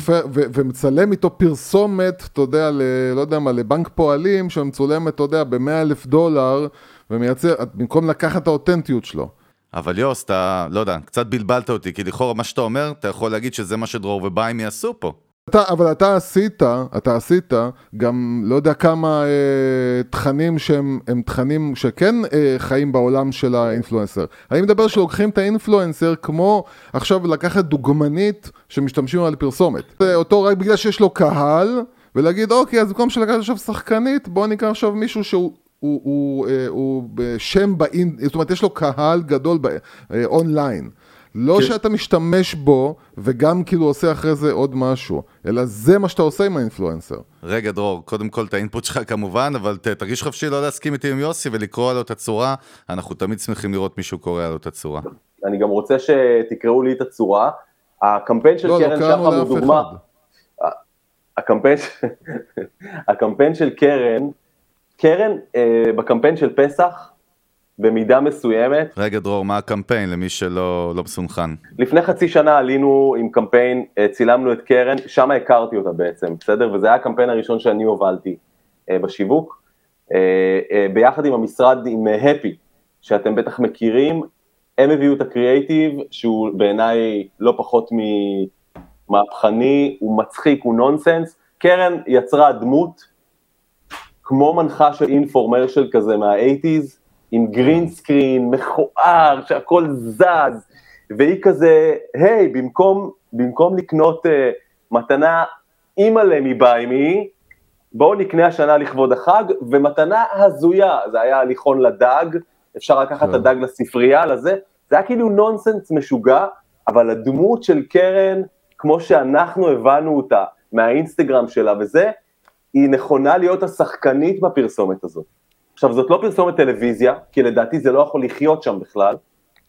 ומצלם איתו פרסומת, אתה יודע, ל, לא יודע מה, לבנק פועלים, שמצולמת, אתה יודע, ב-100 אלף דולר, ומייצר, במקום לקחת את האותנטיות שלו. אבל יוס, אתה, לא יודע, קצת בלבלת אותי, כי לכאורה מה שאתה אומר, אתה יכול להגיד שזה מה שדרור וביים יעשו פה. אתה, אבל אתה עשית, אתה עשית גם לא יודע כמה אה, תכנים שהם תכנים שכן אה, חיים בעולם של האינפלואנסר. אני מדבר שלוקחים את האינפלואנסר כמו עכשיו לקחת דוגמנית שמשתמשים על פרסומת. אותו רק בגלל שיש לו קהל, ולהגיד אוקיי, אז במקום שלקחת עכשיו שחקנית, בוא ניקח עכשיו מישהו שהוא הוא, הוא, אה, הוא שם באינ... זאת אומרת, יש לו קהל גדול באונליין. אה, לא כן. שאתה משתמש בו וגם כאילו עושה אחרי זה עוד משהו, אלא זה מה שאתה עושה עם האינפלואנסר. רגע דרור, קודם כל את האינפוט שלך כמובן, אבל ת, תרגיש חופשי לא להסכים איתי עם יוסי ולקרוא עליו את הצורה, אנחנו תמיד שמחים לראות מישהו קורא עליו את הצורה. אני גם רוצה שתקראו לי את הצורה. הקמפיין של לא, לא קרן לא שחר הוא דוגמה. הקמפיין, הקמפיין של קרן קרן, אה, בקמפיין של פסח, במידה מסוימת. רגע דרור, מה הקמפיין למי שלא לא מסונכן? לפני חצי שנה עלינו עם קמפיין, אה, צילמנו את קרן, שם הכרתי אותה בעצם, בסדר? וזה היה הקמפיין הראשון שאני הובלתי אה, בשיווק, אה, אה, ביחד עם המשרד, עם הפי, אה, שאתם בטח מכירים, הם הביאו את הקריאייטיב, שהוא בעיניי לא פחות ממהפכני, הוא מצחיק, הוא נונסנס. קרן יצרה דמות כמו מנחה של אינפורמרשל כזה מה-80's, עם גרין סקרין, מכוער, שהכל זז, והיא כזה, היי, hey, במקום, במקום לקנות uh, מתנה אימא'לה מביימי, בואו נקנה השנה לכבוד החג, ומתנה הזויה, זה היה הליכון לדג, אפשר לקחת את הדג לספרייה, לזה, זה היה כאילו נונסנס משוגע, אבל הדמות של קרן, כמו שאנחנו הבנו אותה מהאינסטגרם שלה וזה, היא נכונה להיות השחקנית בפרסומת הזאת. עכשיו, זאת לא פרסומת טלוויזיה, כי לדעתי זה לא יכול לחיות שם בכלל,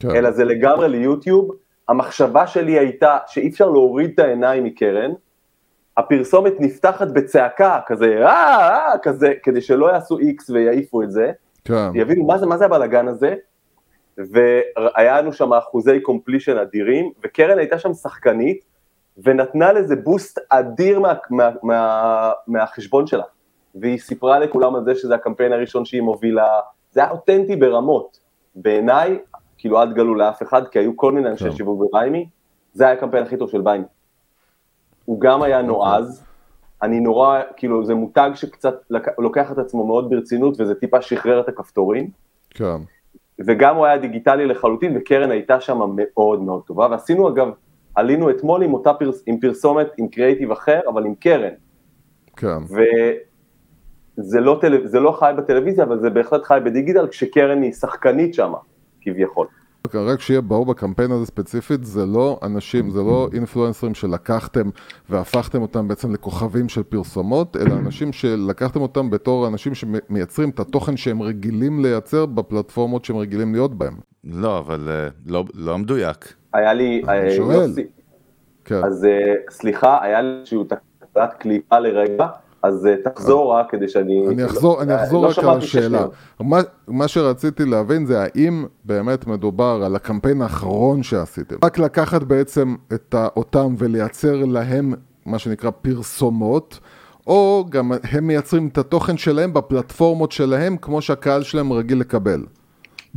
כן. אלא זה לגמרי ליוטיוב. המחשבה שלי הייתה שאי אפשר להוריד את העיניים מקרן, הפרסומת נפתחת בצעקה, כזה, אה, אה, כזה, כדי שלא יעשו איקס ויעיפו את זה, כן. יבינו מה זה, מה זה הבלאגן הזה, והיה לנו שם אחוזי קומפלישן אדירים, וקרן הייתה שם שחקנית, ונתנה לזה בוסט אדיר מה, מה, מה, מהחשבון שלה. והיא סיפרה לכולם על זה שזה הקמפיין הראשון שהיא מובילה, זה היה אותנטי ברמות. בעיניי, כאילו אל תגלו לאף אחד, כי היו כל מיני אנשי שיווק בביימי, זה היה הקמפיין הכי טוב של ביימי. הוא גם היה אוקיי. נועז, אני נורא, כאילו זה מותג שקצת לוקח את עצמו מאוד ברצינות וזה טיפה שחרר את הכפתורים. כן. וגם הוא היה דיגיטלי לחלוטין וקרן הייתה שם מאוד מאוד טובה, ועשינו אגב עלינו אתמול עם אותה פרס, עם פרסומת, עם קריאיטיב אחר, אבל עם קרן. כן. וזה לא, טל... לא חי בטלוויזיה, אבל זה בהחלט חי בדיגיטל, כשקרן היא שחקנית שם, כביכול. רק שיהיה ברור בקמפיין הזה ספציפית, זה לא אנשים, זה לא אינפלואנסרים שלקחתם והפכתם אותם בעצם לכוכבים של פרסומות, אלא אנשים שלקחתם אותם בתור אנשים שמייצרים את התוכן שהם רגילים לייצר בפלטפורמות שהם רגילים להיות בהם. לא, אבל אה, לא, לא מדויק. היה לי, אה, יוסי, כן. אז אה, סליחה, היה לי איזשהו תקלת קליפה לרגע, אז אה, תחזור רק כדי שאני... אני אחזור, אני אחזור לא רק על השאלה. מה, מה שרציתי להבין זה האם באמת מדובר על הקמפיין האחרון שעשיתם. רק לקחת בעצם את אותם ולייצר להם מה שנקרא פרסומות, או גם הם מייצרים את התוכן שלהם בפלטפורמות שלהם כמו שהקהל שלהם רגיל לקבל.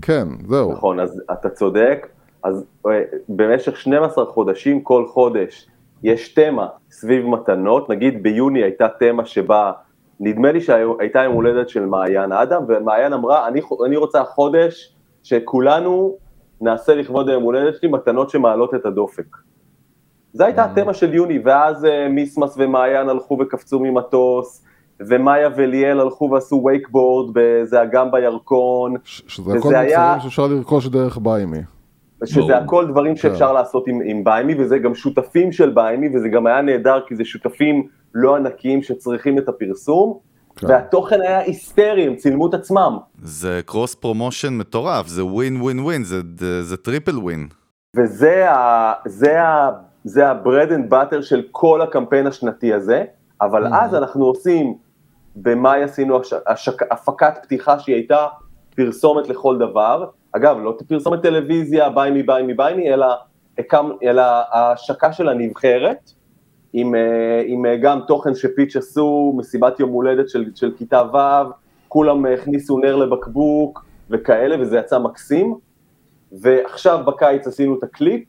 כן, זהו. נכון, אז אתה צודק. אז אה, במשך 12 חודשים כל חודש יש תמה סביב מתנות, נגיד ביוני הייתה תמה שבה, נדמה לי שהייתה יום הולדת של מעיין אדם, ומעיין אמרה, אני, אני רוצה חודש שכולנו נעשה לכבוד היום הולדת שלי מתנות שמעלות את הדופק. זו הייתה התמה של יוני, ואז אה, מיסמס ומעיין הלכו וקפצו ממטוס, ומאיה וליאל הלכו ועשו וייקבורד באיזה אגם בירקון. שזה הכל מוצרים שאפשר לרכוש דרך ביימי. שזה הכל דברים שאפשר כן. לעשות עם, עם ביימי, וזה גם שותפים של ביימי, וזה גם היה נהדר, כי זה שותפים לא ענקיים שצריכים את הפרסום, כן. והתוכן היה היסטרי, הם צילמו את עצמם. זה cross promotion מטורף, זה ווין ווין ווין, זה, זה triple win. וזה ה, זה ה, זה ה-bread and butter של כל הקמפיין השנתי הזה, אבל mm-hmm. אז אנחנו עושים, במאי עשינו השק, השק, הפקת פתיחה שהיא הייתה פרסומת לכל דבר, אגב, לא פרסומת טלוויזיה, ביי מי ביי מי ביי מי, אלא, אלא ההשקה של הנבחרת, עם, אה, עם אה, גם תוכן שפיץ' עשו, מסיבת יום הולדת של, של כיתה ו', כולם הכניסו נר לבקבוק וכאלה, וזה יצא מקסים. ועכשיו בקיץ עשינו את הקליפ,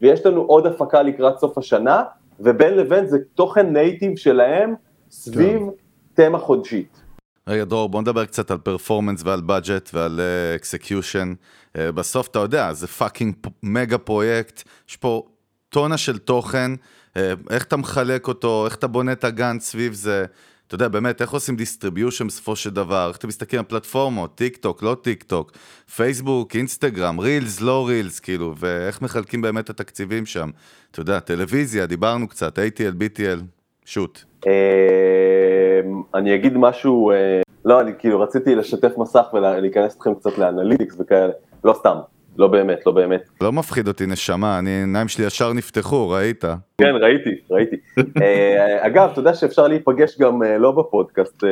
ויש לנו עוד הפקה לקראת סוף השנה, ובין לבין זה תוכן native שלהם סביב כן. תמה חודשית. רגע דרור בוא נדבר קצת על performance ועל budget ועל execution. Uh, uh, בסוף אתה יודע, זה fucking מגה פרויקט, יש פה טונה של תוכן, uh, איך אתה מחלק אותו, איך אתה בונה את ה Gantt סביב זה. אתה יודע, באמת, איך עושים distribution בסופו של דבר? איך אתה מסתכל על פלטפורמות, טיק טוק, לא טיק טוק, פייסבוק, אינסטגרם, רילס, לא רילס, כאילו, ואיך מחלקים באמת את התקציבים שם? אתה יודע, טלוויזיה, דיברנו קצת, ATL, BTL, שוט. אמ, אני אגיד משהו, אה, לא, אני כאילו רציתי לשתף מסך ולהיכנס אתכם קצת לאנליטיקס וכאלה, לא סתם. לא באמת, לא באמת. לא מפחיד אותי נשמה, אני, העיניים שלי ישר נפתחו, ראית? כן, ראיתי, ראיתי. אה, אגב, אתה יודע שאפשר להיפגש גם אה, לא בפודקאסט.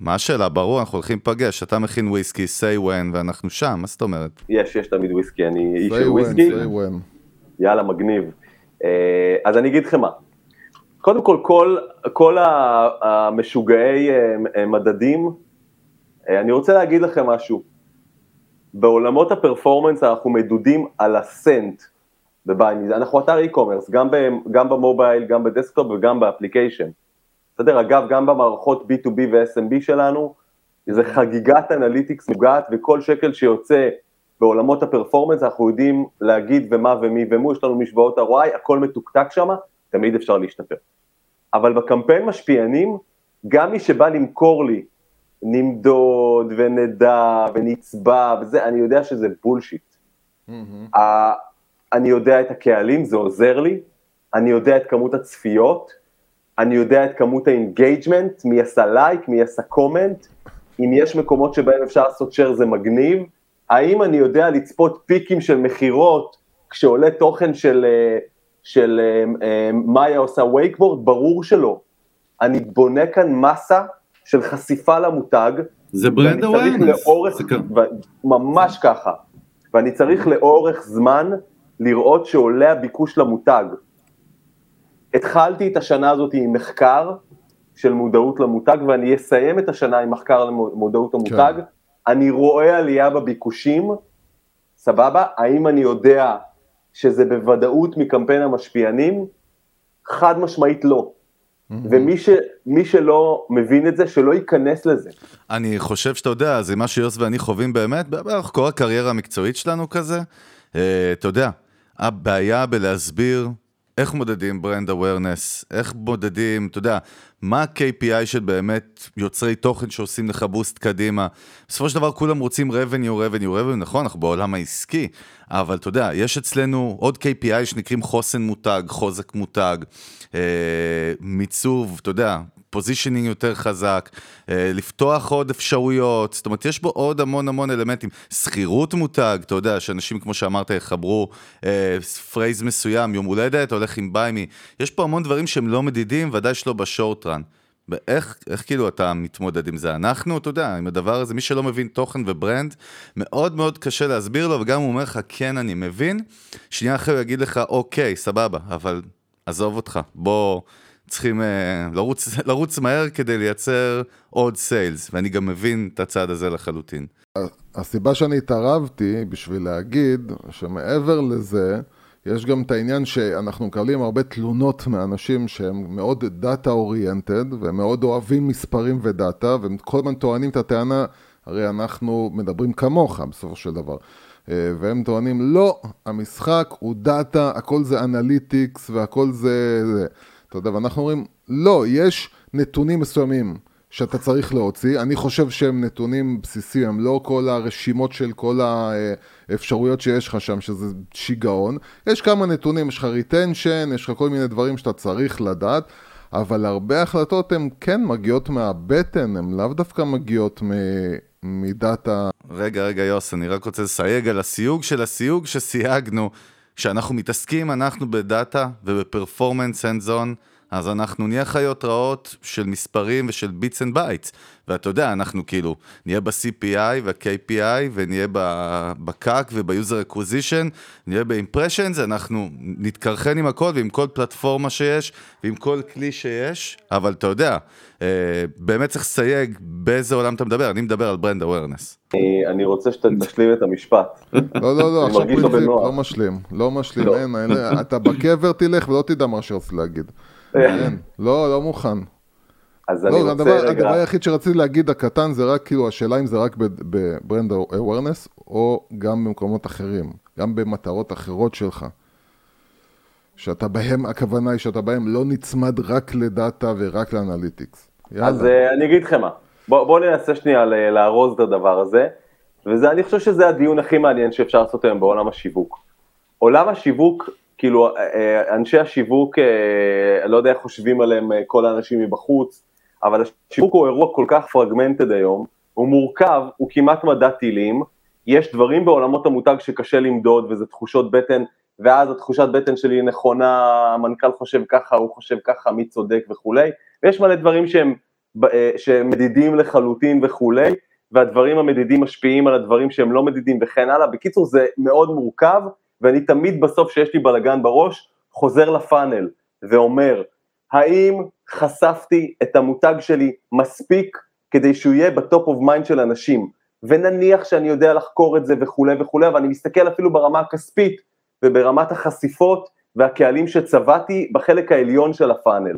מה השאלה? ברור, אנחנו הולכים להיפגש, אתה מכין וויסקי, say when, ואנחנו שם, מה זאת אומרת? יש, יש תמיד וויסקי, אני איש של וויסקי. say when. יאללה, מגניב. אז אני אגיד לכם מה, קודם כל, כל, כל המשוגעי אה, מדדים, אה, אני רוצה להגיד לכם משהו. בעולמות ה performance אנחנו מדודים על הסנט בביינד, אנחנו אתר e-commerce, גם, גם במובייל, גם בדסקטופ וגם ב application. בסדר, אגב, גם במערכות B2B ו-SMB שלנו, זה חגיגת analytics משוגעת, וכל שקל שיוצא בעולמות ה performance, אנחנו יודעים להגיד ומה ומי ומו, יש לנו משוואות ROI, הכל מתוקתק שם, תמיד אפשר להשתפר. אבל בקמפיין משפיענים, גם מי שבא למכור לי, נמדוד ונדע ונצבע וזה, אני יודע שזה bullshit. Mm-hmm. אני יודע את הקהלים, זה עוזר לי, אני יודע את כמות הצפיות, אני יודע את כמות ה engagement, מי עשה לייק, מי עשה comment, אם יש מקומות שבהם אפשר לעשות share זה מגניב, האם אני יודע לצפות פיקים של מכירות כשעולה תוכן של uh, של אה, אה, מאיה עושה וייקבורד, ברור שלא. אני בונה כאן מסה של חשיפה למותג. זה brand awareness. ממש ככה. ואני צריך לאורך זמן לראות שעולה הביקוש למותג. התחלתי את השנה הזאת עם מחקר של מודעות למותג, ואני אסיים את השנה עם מחקר למודעות למותג. כן. אני רואה עלייה בביקושים, סבבה? האם אני יודע שזה בוודאות מקמפיין המשפיענים? חד משמעית לא. Mm-hmm. ומי ש, שלא מבין את זה, שלא ייכנס לזה. אני חושב שאתה יודע, זה מה שיוס ואני חווים באמת, בערך כל הקריירה המקצועית שלנו כזה. Uh, אתה יודע, הבעיה בלהסביר איך מודדים brand awareness, איך מודדים, אתה יודע, מה ה-KPI של באמת יוצרי תוכן שעושים לך boost קדימה. בסופו של דבר כולם רוצים revenue, revenue, revenue, נכון, אנחנו בעולם העסקי, אבל אתה יודע, יש אצלנו עוד KPI שנקראים חוסן מותג, חוזק מותג, אה, מיצוב, אתה יודע, positioning יותר חזק, אה, לפתוח עוד אפשרויות, זאת אומרת, יש בו עוד המון המון אלמנטים. זכירות מותג, אתה יודע, שאנשים, כמו שאמרת, יחברו אה, phrase מסוים, יום הולדת, הולך עם ביימי, יש פה המון דברים שהם לא מדידים, ודאי שלא ב short run. ואיך איך כאילו אתה מתמודד עם זה? אנחנו, אתה יודע, עם הדבר הזה, מי שלא מבין תוכן ו brand, מאוד מאוד קשה להסביר לו, וגם הוא אומר לך, כן, אני מבין, שנייה אחרי הוא יגיד לך, אוקיי, סבבה, אבל עזוב אותך, בוא... צריכים uh, לרוץ, לרוץ מהר כדי לייצר עוד sales, ואני גם מבין את הצד הזה לחלוטין. הסיבה שאני התערבתי בשביל להגיד שמעבר לזה, יש גם את העניין שאנחנו מקבלים הרבה תלונות מאנשים שהם מאוד data oriented, והם מאוד אוהבים מספרים ודאטה, והם כל הזמן טוענים את הטענה, הרי אנחנו מדברים כמוך בסופו של דבר. אה, והם טוענים, לא, המשחק הוא דאטה, הכל זה analytics והכל זה... זה. אתה יודע, ואנחנו אומרים, לא, יש נתונים מסוימים שאתה צריך להוציא, אני חושב שהם נתונים בסיסיים, הם לא כל הרשימות של כל האפשרויות שיש לך שם, שזה שיגעון. יש כמה נתונים, יש לך retention, יש לך כל מיני דברים שאתה צריך לדעת. אבל הרבה החלטות הן כן מגיעות מהבטן, הן לאו דווקא מגיעות מדאטה. רגע, רגע, יוס, אני רק רוצה לסייג על הסיוג של הסיוג שסייגנו. כשאנחנו מתעסקים, אנחנו בדאטה וב performance and so on. אז אנחנו נהיה חיות רעות של מספרים ושל bits and bytes. ואתה יודע, אנחנו כאילו נהיה ב-CPI וה-KPI ונהיה ב-CAC וב-user acquisition, נהיה ב-impressions, אנחנו נתקרחן עם הכל ועם כל פלטפורמה שיש ועם כל כלי שיש, אבל אתה יודע, אה, באמת צריך לסייג באיזה עולם אתה מדבר, אני מדבר על brand awareness. אני רוצה שתשלים את המשפט. לא, לא, לא, עכשיו פרינציפ, לא משלים, לא משלים, לא. אין, אתה בקבר תלך ולא תדע מה שרציתי להגיד. לא, לא מוכן. אז לא, אני רוצה רגע... הדבר היחיד שרציתי להגיד הקטן זה רק, כאילו, השאלה אם זה רק ב brand awareness או גם במקומות אחרים, גם במטרות אחרות שלך. שאתה בהם, הכוונה היא שאתה בהם לא נצמד רק לדאטה ורק ל analytics. אז uh, אני אגיד לכם מה, בואו בוא ננסה שנייה לארוז את הדבר הזה, ואני חושב שזה הדיון הכי מעניין שאפשר לעשות היום בעולם השיווק. עולם השיווק כאילו, אה, אה, אנשי השיווק, אה, לא יודע איך חושבים עליהם כל האנשים מבחוץ, אבל השיווק הוא אירוע כל כך פרגמנטד היום, הוא מורכב, הוא כמעט מדע טילים, יש דברים בעולמות המותג שקשה למדוד וזה תחושות בטן, ואז התחושת בטן שלי נכונה, המנכ"ל חושב ככה, הוא חושב ככה, מי צודק וכולי, ויש מלא דברים שהם, שהם מדידים לחלוטין וכולי, והדברים המדידים משפיעים על הדברים שהם לא מדידים וכן הלאה, בקיצור זה מאוד מורכב, ואני תמיד בסוף שיש לי בלאגן בראש, חוזר ל funnel ואומר, האם חשפתי את המותג שלי מספיק כדי שהוא יהיה ב top of mind של אנשים, ונניח שאני יודע לחקור את זה וכולי וכולי, אבל אני מסתכל אפילו ברמה הכספית וברמת החשיפות והקהלים שצבעתי בחלק העליון של ה funnel.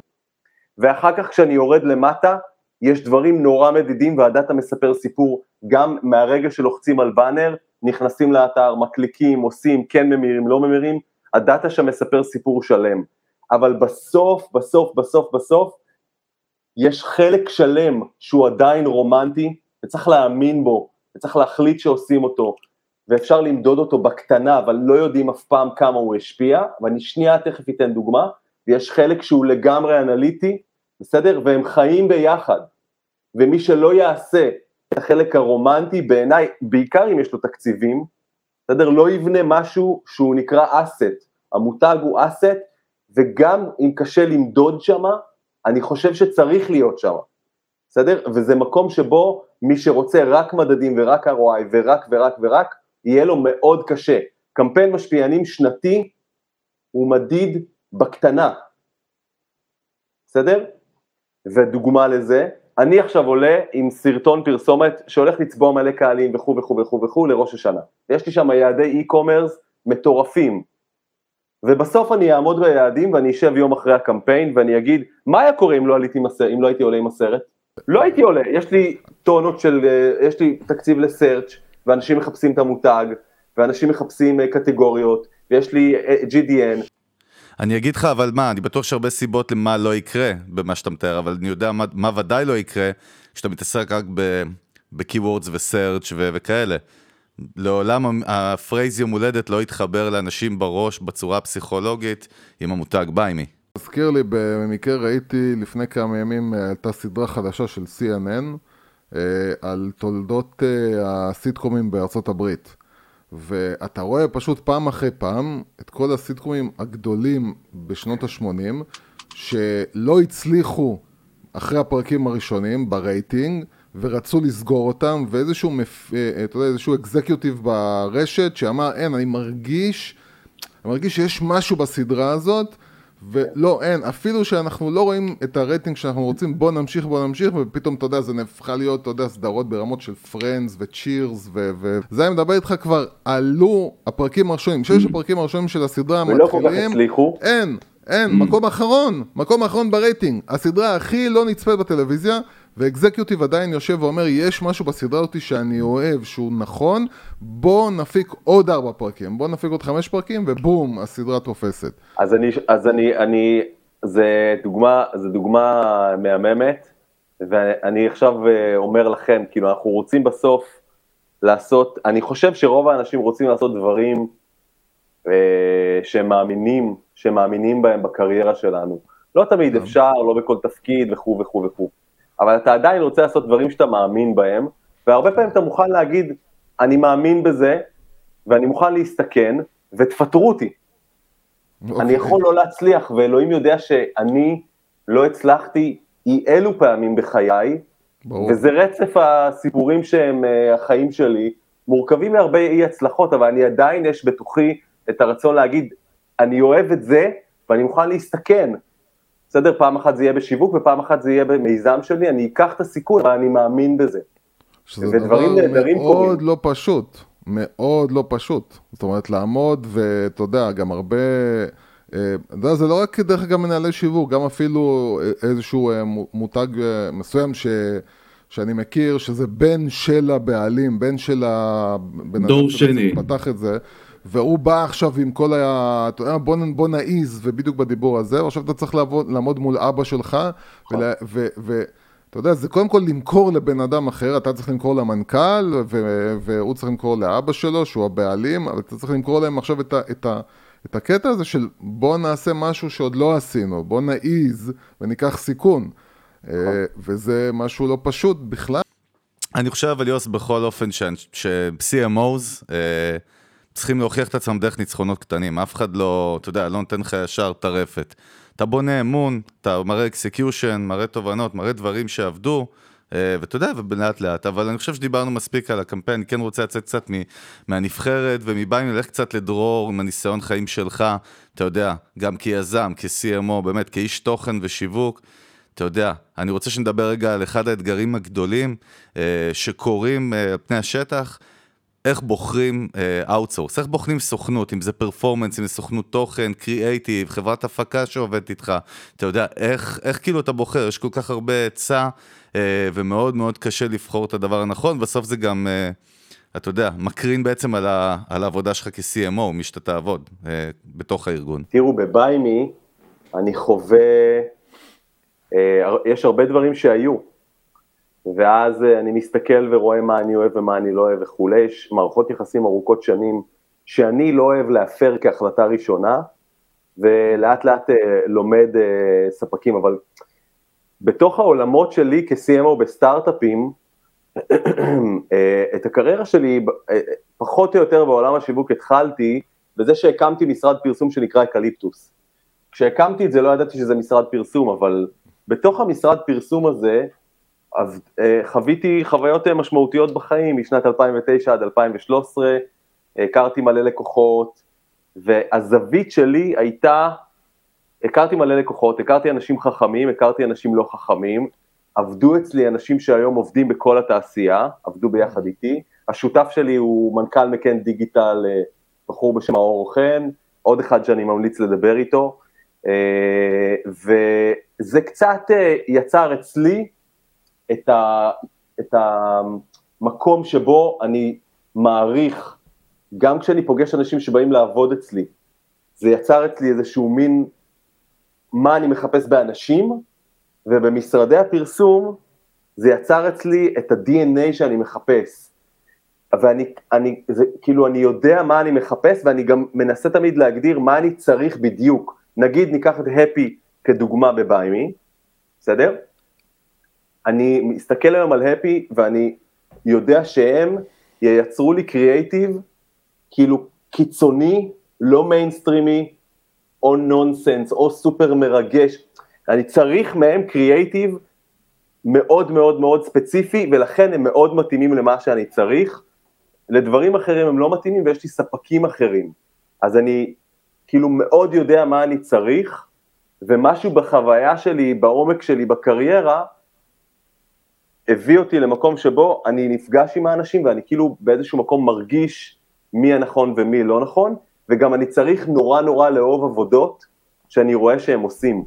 ואחר כך כשאני יורד למטה, יש דברים נורא מדידים והדאטה מספר סיפור גם מהרגע שלוחצים על באנר נכנסים לאתר, מקליקים, עושים, כן ממירים, לא ממירים, הדאטה שם מספר סיפור שלם. אבל בסוף, בסוף, בסוף, בסוף, יש חלק שלם שהוא עדיין רומנטי, וצריך להאמין בו, וצריך להחליט שעושים אותו, ואפשר למדוד אותו בקטנה, אבל לא יודעים אף פעם כמה הוא השפיע, ואני שנייה תכף אתן דוגמה, ויש חלק שהוא לגמרי אנליטי, בסדר? והם חיים ביחד, ומי שלא יעשה החלק הרומנטי בעיניי, בעיקר אם יש לו תקציבים, בסדר? לא יבנה משהו שהוא נקרא אסט, המותג הוא אסט, וגם אם קשה למדוד שמה, אני חושב שצריך להיות שמה, בסדר? וזה מקום שבו מי שרוצה רק מדדים ורק ROI ורק ורק ורק, יהיה לו מאוד קשה. קמפיין משפיענים שנתי הוא מדיד בקטנה, בסדר? ודוגמה לזה, אני עכשיו עולה עם סרטון פרסומת שהולך לצבוע מלא קהלים וכו' וכו' וכו' וכו' לראש השנה. יש לי שם יעדי e-commerce מטורפים. ובסוף אני אעמוד ביעדים ואני אשב יום אחרי הקמפיין ואני אגיד, מה היה קורה אם לא, מסר, אם לא הייתי עולה עם הסרט? לא הייתי עולה, יש לי טונות של, יש לי תקציב ל search ואנשים מחפשים את המותג, ואנשים מחפשים אה, קטגוריות, ויש לי אה, GDN, אני אגיד לך, אבל מה, אני בטוח שהרבה סיבות למה לא יקרה במה שאתה מתאר, אבל אני יודע מה, מה ודאי לא יקרה, כשאתה מתעסק רק ב-keywords ו-search ו- וכאלה. לעולם ה phrase יום הולדת לא יתחבר לאנשים בראש בצורה הפסיכולוגית עם המותג BuyMe. תזכיר לי, במקרה ראיתי לפני כמה ימים, אה, הייתה סדרה חדשה של CNN אה, על תולדות אה, הסיטקומים בארצות הברית. ואתה רואה פשוט פעם אחרי פעם את כל הסיטקומים הגדולים בשנות ה-80 שלא הצליחו אחרי הפרקים הראשונים ברייטינג ורצו לסגור אותם ואיזשהו, מפ... אה, אתה יודע, איזשהו executive ברשת שאמר אין, אני מרגיש, אני מרגיש שיש משהו בסדרה הזאת ולא, אין, אפילו שאנחנו לא רואים את הרייטינג שאנחנו רוצים, בוא נמשיך, בוא נמשיך, ופתאום, אתה יודע, זה נהפכה להיות, אתה יודע, סדרות ברמות של Friends ו Cheers, וזה אני מדבר איתך כבר, עלו הפרקים הראשונים, שיש הפרקים הראשונים של הסדרה המתחילים, אין, אין, מקום אחרון, מקום אחרון ברייטינג, הסדרה הכי לא נצפית בטלוויזיה, ו executive עדיין יושב ואומר, יש משהו בסדרה הזאת שאני אוהב, שהוא נכון, בוא נפיק עוד ארבע פרקים, בוא נפיק עוד חמש פרקים, ובום, הסדרה תופסת. אז אני, אז אני, אני, זה דוגמה, זה דוגמה מהממת, ואני עכשיו אה, אומר לכם, כאילו, אנחנו רוצים בסוף לעשות, אני חושב שרוב האנשים רוצים לעשות דברים אה, שהם מאמינים, שהם מאמינים בהם בקריירה שלנו. לא תמיד אפשר, לא בכל תפקיד וכו' וכו' וכו'. אבל אתה עדיין רוצה לעשות דברים שאתה מאמין בהם, והרבה פעמים אתה מוכן להגיד, אני מאמין בזה, ואני מוכן להסתכן, ותפטרו אותי. Okay. אני אוקיי. יכול לא להצליח, ואלוהים יודע שאני לא הצלחתי אי אלו פעמים בחיי, ברור. וזה רצף הסיפורים שהם uh, החיים שלי, מורכבים מהרבה אי הצלחות, אבל אני עדיין יש בתוכי את הרצון להגיד, אני אוהב את זה, ואני מוכן להסתכן. בסדר? פעם אחת זה יהיה בשיווק ופעם אחת זה יהיה במיזם שלי, אני אקח את הסיכון, אבל אני מאמין בזה. שזה דבר מאוד לא פשוט, מאוד לא פשוט. זאת אומרת, לעמוד, ואתה יודע, גם הרבה... אה, אתה יודע, זה לא רק דרך אגב מנהלי שיווק, גם אפילו איזשהו אה, מותג אה, מסוים ש... שאני מכיר, שזה בן של הבעלים, בן של ה... דור שני. פתח את זה. והוא בא עכשיו עם כל ה... אתה יודע, בוא, בוא נעיז, ובדיוק בדיבור הזה, ועכשיו אתה צריך לעבוד, לעמוד מול אבא שלך, נכון. ואתה יודע, זה קודם כל למכור לבן אדם אחר, אתה צריך למכור למנכ"ל, ו, והוא צריך למכור לאבא שלו, שהוא הבעלים, אבל אתה צריך למכור להם עכשיו את, ה, את, ה, את הקטע הזה של בוא נעשה משהו שעוד לא עשינו, בוא נעיז וניקח סיכון. נכון. וזה משהו לא פשוט בכלל. אני חושב, אבל יוס, בכל אופן, ש-CMOs, אה, צריכים להוכיח את עצמם דרך ניצחונות קטנים, אף אחד לא, אתה יודע, לא נותן לך ישר טרפת. אתה בונה אמון, אתה מראה execution, מראה תובנות, מראה דברים שעבדו, אה, ואתה יודע, ולאט לאט, אבל אני חושב שדיברנו מספיק על הקמפיין, אני כן רוצה לצאת קצת מהנבחרת ומ BuyMe, נלך קצת לדרור עם הניסיון חיים שלך, אתה יודע, גם כיזם, כ-CMO, באמת, כאיש תוכן ושיווק. אתה יודע, אני רוצה שנדבר רגע על אחד האתגרים הגדולים אה, שקורים אה, על פני השטח, איך בוחרים outsource, אה, איך בוחרים סוכנות, אם זה performance, אם זה סוכנות תוכן, קריאייטיב, חברת הפקה שעובדת איתך, אתה יודע, איך, איך כאילו אתה בוחר, יש כל כך הרבה היצע, אה, ומאוד מאוד קשה לבחור את הדבר הנכון, בסוף זה גם, אה, אתה יודע, מקרין בעצם על, ה, על העבודה שלך כ-CMO, מי שאתה תעבוד אה, בתוך הארגון. תראו, בביימי אני חווה, uh, יש הרבה דברים שהיו. ואז אה, אני מסתכל ורואה מה אני אוהב ומה אני לא אוהב וכולי, יש מערכות יחסים ארוכות שנים שאני לא אוהב להפר כהחלטה ראשונה, ולאט לאט אה, לומד אה, ספקים, אבל בתוך העולמות שלי כ-CMO בסטארט-אפים, את הקריירה שלי פחות או יותר בעולם השיווק התחלתי בזה שהקמתי משרד פרסום שנקרא אקליפטוס. כשהקמתי את זה לא ידעתי שזה משרד פרסום, אבל בתוך המשרד פרסום הזה אז אה, חוויתי חוויות אה, משמעותיות בחיים משנת 2009 עד 2013, הכרתי מלא לקוחות, והזווית שלי הייתה, הכרתי מלא לקוחות, הכרתי אנשים חכמים, הכרתי אנשים לא חכמים, עבדו אצלי אנשים שהיום עובדים בכל התעשייה, עבדו ביחד איתי, השותף שלי הוא מנכ"ל מקן דיגיטל, אה, בחור בשם מאור חן, עוד אחד שאני ממליץ לדבר איתו, וזה קצת יצר אצלי את, ה, את המקום שבו אני מעריך, גם כשאני פוגש אנשים שבאים לעבוד אצלי, זה יצר אצלי איזשהו מין, מה אני מחפש באנשים, ובמשרדי הפרסום זה יצר אצלי את ה-DNA שאני מחפש. ואני, אני, זה, כאילו, אני יודע מה אני מחפש, ואני גם מנסה תמיד להגדיר מה אני צריך בדיוק. נגיד, ניקח את הפי כדוגמה ב BuyMe, בסדר? אני מסתכל היום על הפי ואני יודע שהם ייצרו לי קריאייטיב כאילו קיצוני, לא מיינסטרימי, או נונסנס, או סופר מרגש. אני צריך מהם קריאייטיב מאוד מאוד מאוד ספציפי, ולכן הם מאוד מתאימים למה שאני צריך. לדברים אחרים הם לא מתאימים ויש לי ספקים אחרים. אז אני כאילו מאוד יודע מה אני צריך, ומשהו בחוויה שלי, בעומק שלי, בקריירה, הביא אותי למקום שבו אני נפגש עם האנשים ואני כאילו באיזשהו מקום מרגיש מי הנכון ומי לא נכון, וגם אני צריך נורא נורא לאהוב עבודות שאני רואה שהם עושים.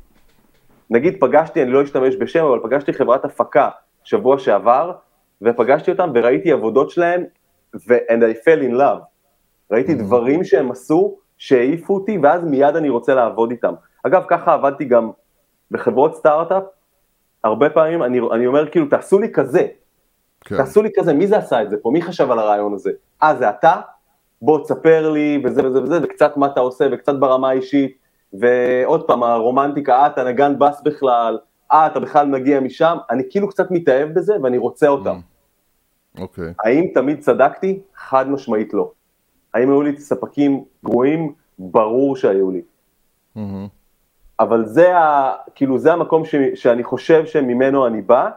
נגיד פגשתי, אני לא אשתמש בשם, אבל פגשתי חברת הפקה שבוע שעבר, ופגשתי אותם וראיתי עבודות שלהם, ו- and I fell in love. ראיתי Mhm. דברים שהם עשו, שהעיפו אותי, ואז מיד אני רוצה לעבוד איתם. אגב, ככה עבדתי גם בחברות סטארט-אפ, הרבה פעמים אני, אני אומר כאילו, תעשו לי כזה, כן. תעשו לי כזה, מי זה עשה את זה פה? מי חשב על הרעיון הזה? אה, זה אתה? בוא תספר לי, וזה וזה וזה, וקצת מה אתה עושה, וקצת ברמה האישית, ועוד פעם, הרומנטיקה, אה, אתה נגן בס בכלל, אה, אתה בכלל מגיע משם, אני כאילו קצת מתאהב בזה, ואני רוצה אותם. אוקיי. האם תמיד צדקתי? חד משמעית לא. האם היו לי ספקים גרועים? ברור שהיו לי. מהמם. אבל זה, ה, כאילו, זה המקום ש, שאני חושב שממנו אני בא,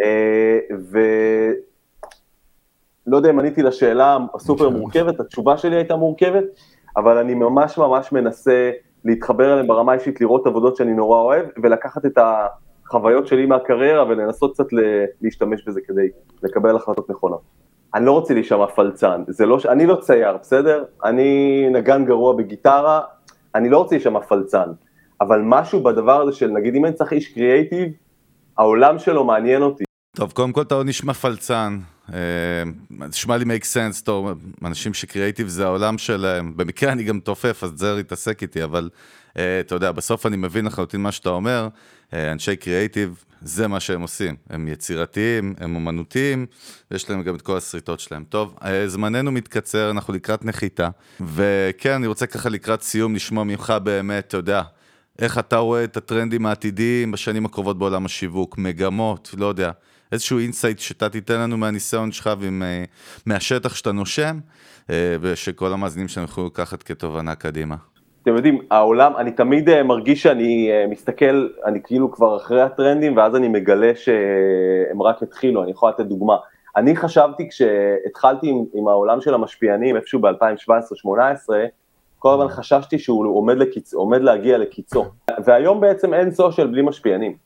אה, ולא יודע אם עניתי לשאלה הסופר מורכבת, התשובה שלי הייתה מורכבת, אבל אני ממש ממש מנסה להתחבר אליהם ברמה האישית, לראות עבודות שאני נורא אוהב, ולקחת את החוויות שלי מהקריירה ולנסות קצת להשתמש בזה כדי לקבל החלטות נכונות. אני לא רוצה להישמע פלצן, לא, אני לא צייר, בסדר? אני נגן גרוע בגיטרה, אני לא רוצה להישמע פלצן, אבל משהו בדבר הזה של נגיד אם אני צריך איש קריאייטיב, העולם שלו מעניין אותי. טוב, קודם כל אתה לא נשמע פלצן. אה, נשמע לי make sense, טוב, אנשים שקריאייטיב זה העולם שלהם. במקרה אני גם תופף, אז זה להתעסק איתי, אבל אה, אתה יודע, בסוף אני מבין לחלוטין מה שאתה אומר. אה, אנשי קריאייטיב, זה מה שהם עושים. הם יצירתיים, הם אומנותיים, ויש להם גם את כל הסריטות שלהם. טוב, זמננו מתקצר, אנחנו לקראת נחיתה. וכן, אני רוצה ככה לקראת סיום לשמוע ממך באמת, אתה יודע, איך אתה רואה את הטרנדים העתידיים בשנים הקרובות בעולם השיווק, מגמות, לא יודע, איזשהו insight שאתה תיתן לנו מהניסיון שלך ומהשטח שאתה נושם, אה, ושכל המאזינים שלנו יוכלו לקחת כתובנה קדימה. אתם יודעים, העולם, אני תמיד אה, מרגיש שאני אה, מסתכל, אני כאילו כבר אחרי הטרנדים, ואז אני מגלה שהם רק התחילו, אני יכול לתת דוגמה. אני חשבתי כשהתחלתי עם, עם העולם של המשפיענים, איפשהו ב-2017-2018, כל הזמן חששתי שהוא עומד, לקיצ... עומד להגיע לקיצו. והיום בעצם אין סושיאל בלי משפיענים.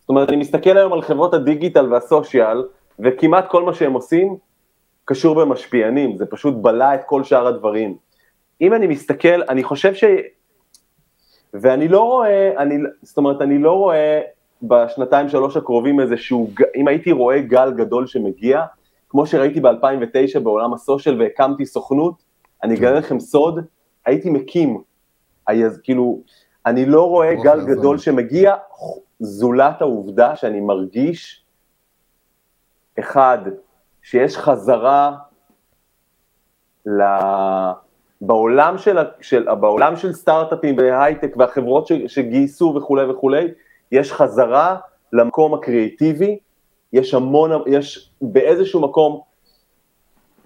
זאת אומרת, אני מסתכל היום על חברות הדיגיטל והסושיאל, וכמעט כל מה שהם עושים קשור במשפיענים, זה פשוט בלע את כל שאר הדברים. אם אני מסתכל, אני חושב ש... ואני לא רואה, אני, זאת אומרת, אני לא רואה בשנתיים שלוש הקרובים איזשהו, אם הייתי רואה גל גדול שמגיע, כמו שראיתי ב-2009 בעולם הסושיאל והקמתי סוכנות, אני אגלה לכם סוד, הייתי מקים, היז, כאילו, אני לא רואה גל היזם. גדול שמגיע, זולת העובדה שאני מרגיש, אחד, שיש חזרה ל... בעולם של, של, בעולם של סטארט-אפים והייטק והחברות ש, שגייסו וכולי וכולי, יש חזרה למקום הקריאיטיבי, יש המון, יש באיזשהו מקום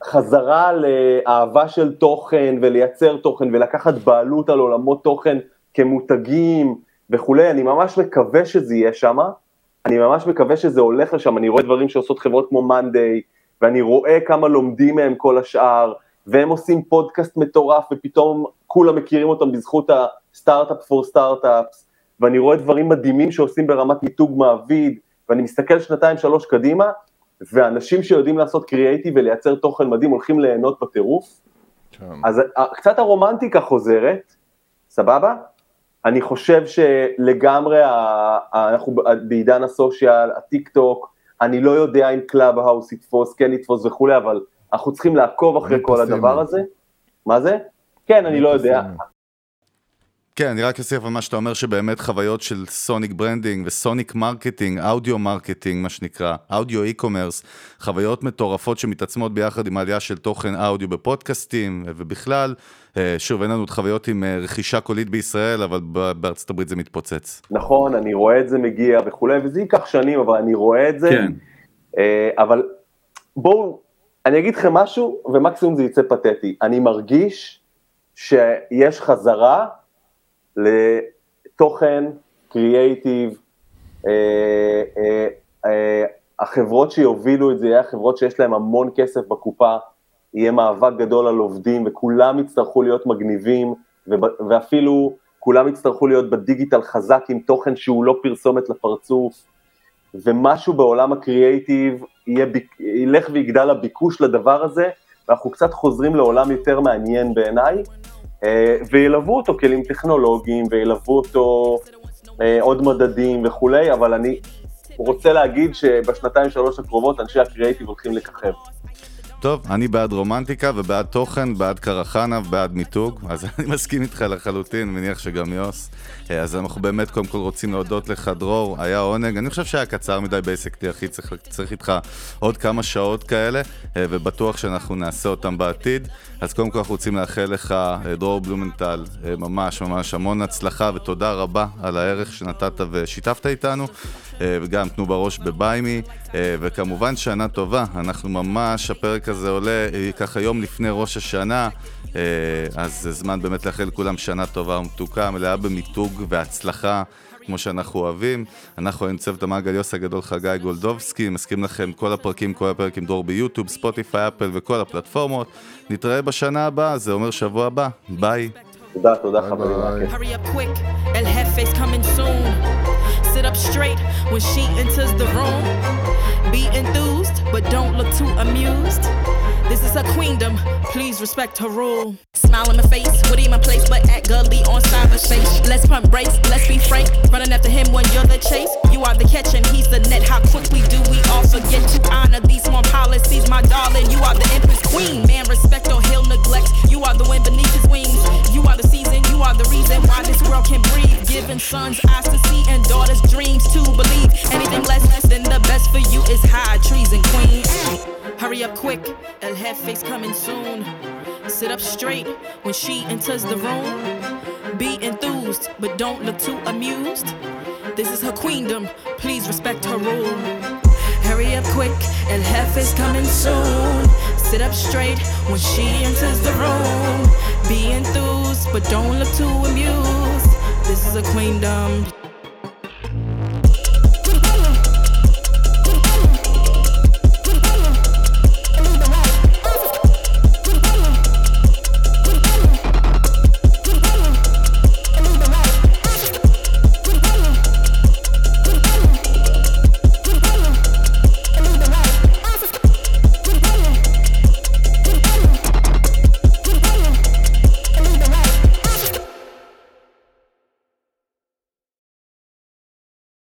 חזרה לאהבה של תוכן ולייצר תוכן ולקחת בעלות על עולמות תוכן כמותגים וכולי, אני ממש מקווה שזה יהיה שם, אני ממש מקווה שזה הולך לשם, אני רואה דברים שעושות חברות כמו מאנדיי, ואני רואה כמה לומדים מהם כל השאר, והם עושים פודקאסט מטורף, ופתאום כולם מכירים אותם בזכות הסטארט-אפ פור סטארט-אפס, ואני רואה דברים מדהימים שעושים ברמת מיתוג מעביד, ואני מסתכל שנתיים שלוש קדימה, ואנשים שיודעים לעשות קריאייטיב ולייצר תוכן מדהים הולכים ליהנות בטירוף, כן. אז ה- קצת הרומנטיקה חוזרת, סבבה? אני חושב שלגמרי אנחנו בעידן ה social, הטיק טוק, אני לא יודע אם Clubhouse יתפוס, כן יתפוס וכולי, אבל אנחנו צריכים לעקוב אחרי כל. הדבר הזה. מה זה? כן, אני לא יודע. כן, אני רק אוסיף על מה שאתה אומר שבאמת חוויות של sonic branding ו sonic marketing, audio marketing, מה שנקרא, audio e-commerce, חוויות מטורפות שמתעצמות ביחד עם העלייה של תוכן אודיו בפודקאסטים ובכלל. אה, שוב, אין לנו עוד חוויות עם אה, רכישה קולית בישראל, אבל בארצות הברית זה מתפוצץ. נכון, אני רואה את זה מגיע וכולי, וזה ייקח שנים, אבל אני רואה את זה. כן. אה, אבל בואו, אני אגיד לכם משהו, ומקסימום זה יצא פתטי. אני מרגיש שיש חזרה לתוכן, קריאייטיב, אה, אה, אה, החברות שיובילו את זה יהיה החברות שיש להן המון כסף בקופה, יהיה מאבק גדול על עובדים וכולם יצטרכו להיות מגניבים ואפילו כולם יצטרכו להיות בדיגיטל חזק עם תוכן שהוא לא פרסומת לפרצוף ומשהו בעולם הקריאייטיב יהיה, ילך ויגדל הביקוש לדבר הזה ואנחנו קצת חוזרים לעולם יותר מעניין בעיניי וילוו אותו כלים טכנולוגיים וילוו אותו אה, עוד מדדים וכולי, אבל אני רוצה להגיד שבשנתיים שלוש הקרובות אנשי הקריאייטיב הולכים לככב. טוב, אני בעד רומנטיקה ובעד תוכן, בעד קרחנה ובעד מיתוג, אז אני מסכים איתך לחלוטין, מניח שגם יוס. אה, אז אנחנו באמת קודם כל רוצים להודות לך, דרור, היה עונג. אני חושב שהיה קצר מדי בעסקתי, אחי, צריך, צריך איתך עוד כמה שעות כאלה, אה, ובטוח שאנחנו נעשה אותם בעתיד. אז קודם כל אנחנו רוצים לאחל לך, אה, דרור בלומנטל, ממש ממש המון הצלחה ותודה רבה על הערך שנתת ושיתפת איתנו. וגם תנו בראש בביימי, וכמובן שנה טובה, אנחנו ממש, הפרק הזה עולה ככה יום לפני ראש השנה, אז זה זמן באמת לאחל לכולם שנה טובה ומתוקה, מלאה במיתוג והצלחה. כמו שאנחנו אוהבים. אנחנו עם צוות המעגל יוס הגדול חגי גולדובסקי, מזכירים לכם כל הפרקים, כל הפרק עם דור ביוטיוב, ספוטיפיי, אפל וכל הפלטפורמות. נתראה בשנה הבאה, זה אומר שבוע הבא. ביי. תודה, תודה חברים. Sit up straight when she enters the room. Be enthused, but don't look too amused. This is her queendom, please respect her rule. Smile in my face, what in my place, but act gully on cyberspace. Let's pump brakes, let's be frank. Running after him when you're the chase. You are the catch and he's the net. How quickly do we all forget to honor these small policies, my darling? You are the empress queen. Man, respect or he'll neglect. You are the wind beneath his wings. You are the season, you are the reason why this world can breathe. Giving sons eyes to see and daughters dreams to believe. Anything less than the best for you is high treason, queen. Hurry up quick, El Jefe's coming soon. Sit up straight when she enters the room. Be enthused, but don't look too amused. This is her queendom, please respect her rule. Hurry up quick, El Jefe's coming soon. Sit up straight when she enters the room. Be enthused, but don't look too amused. This is a queendom.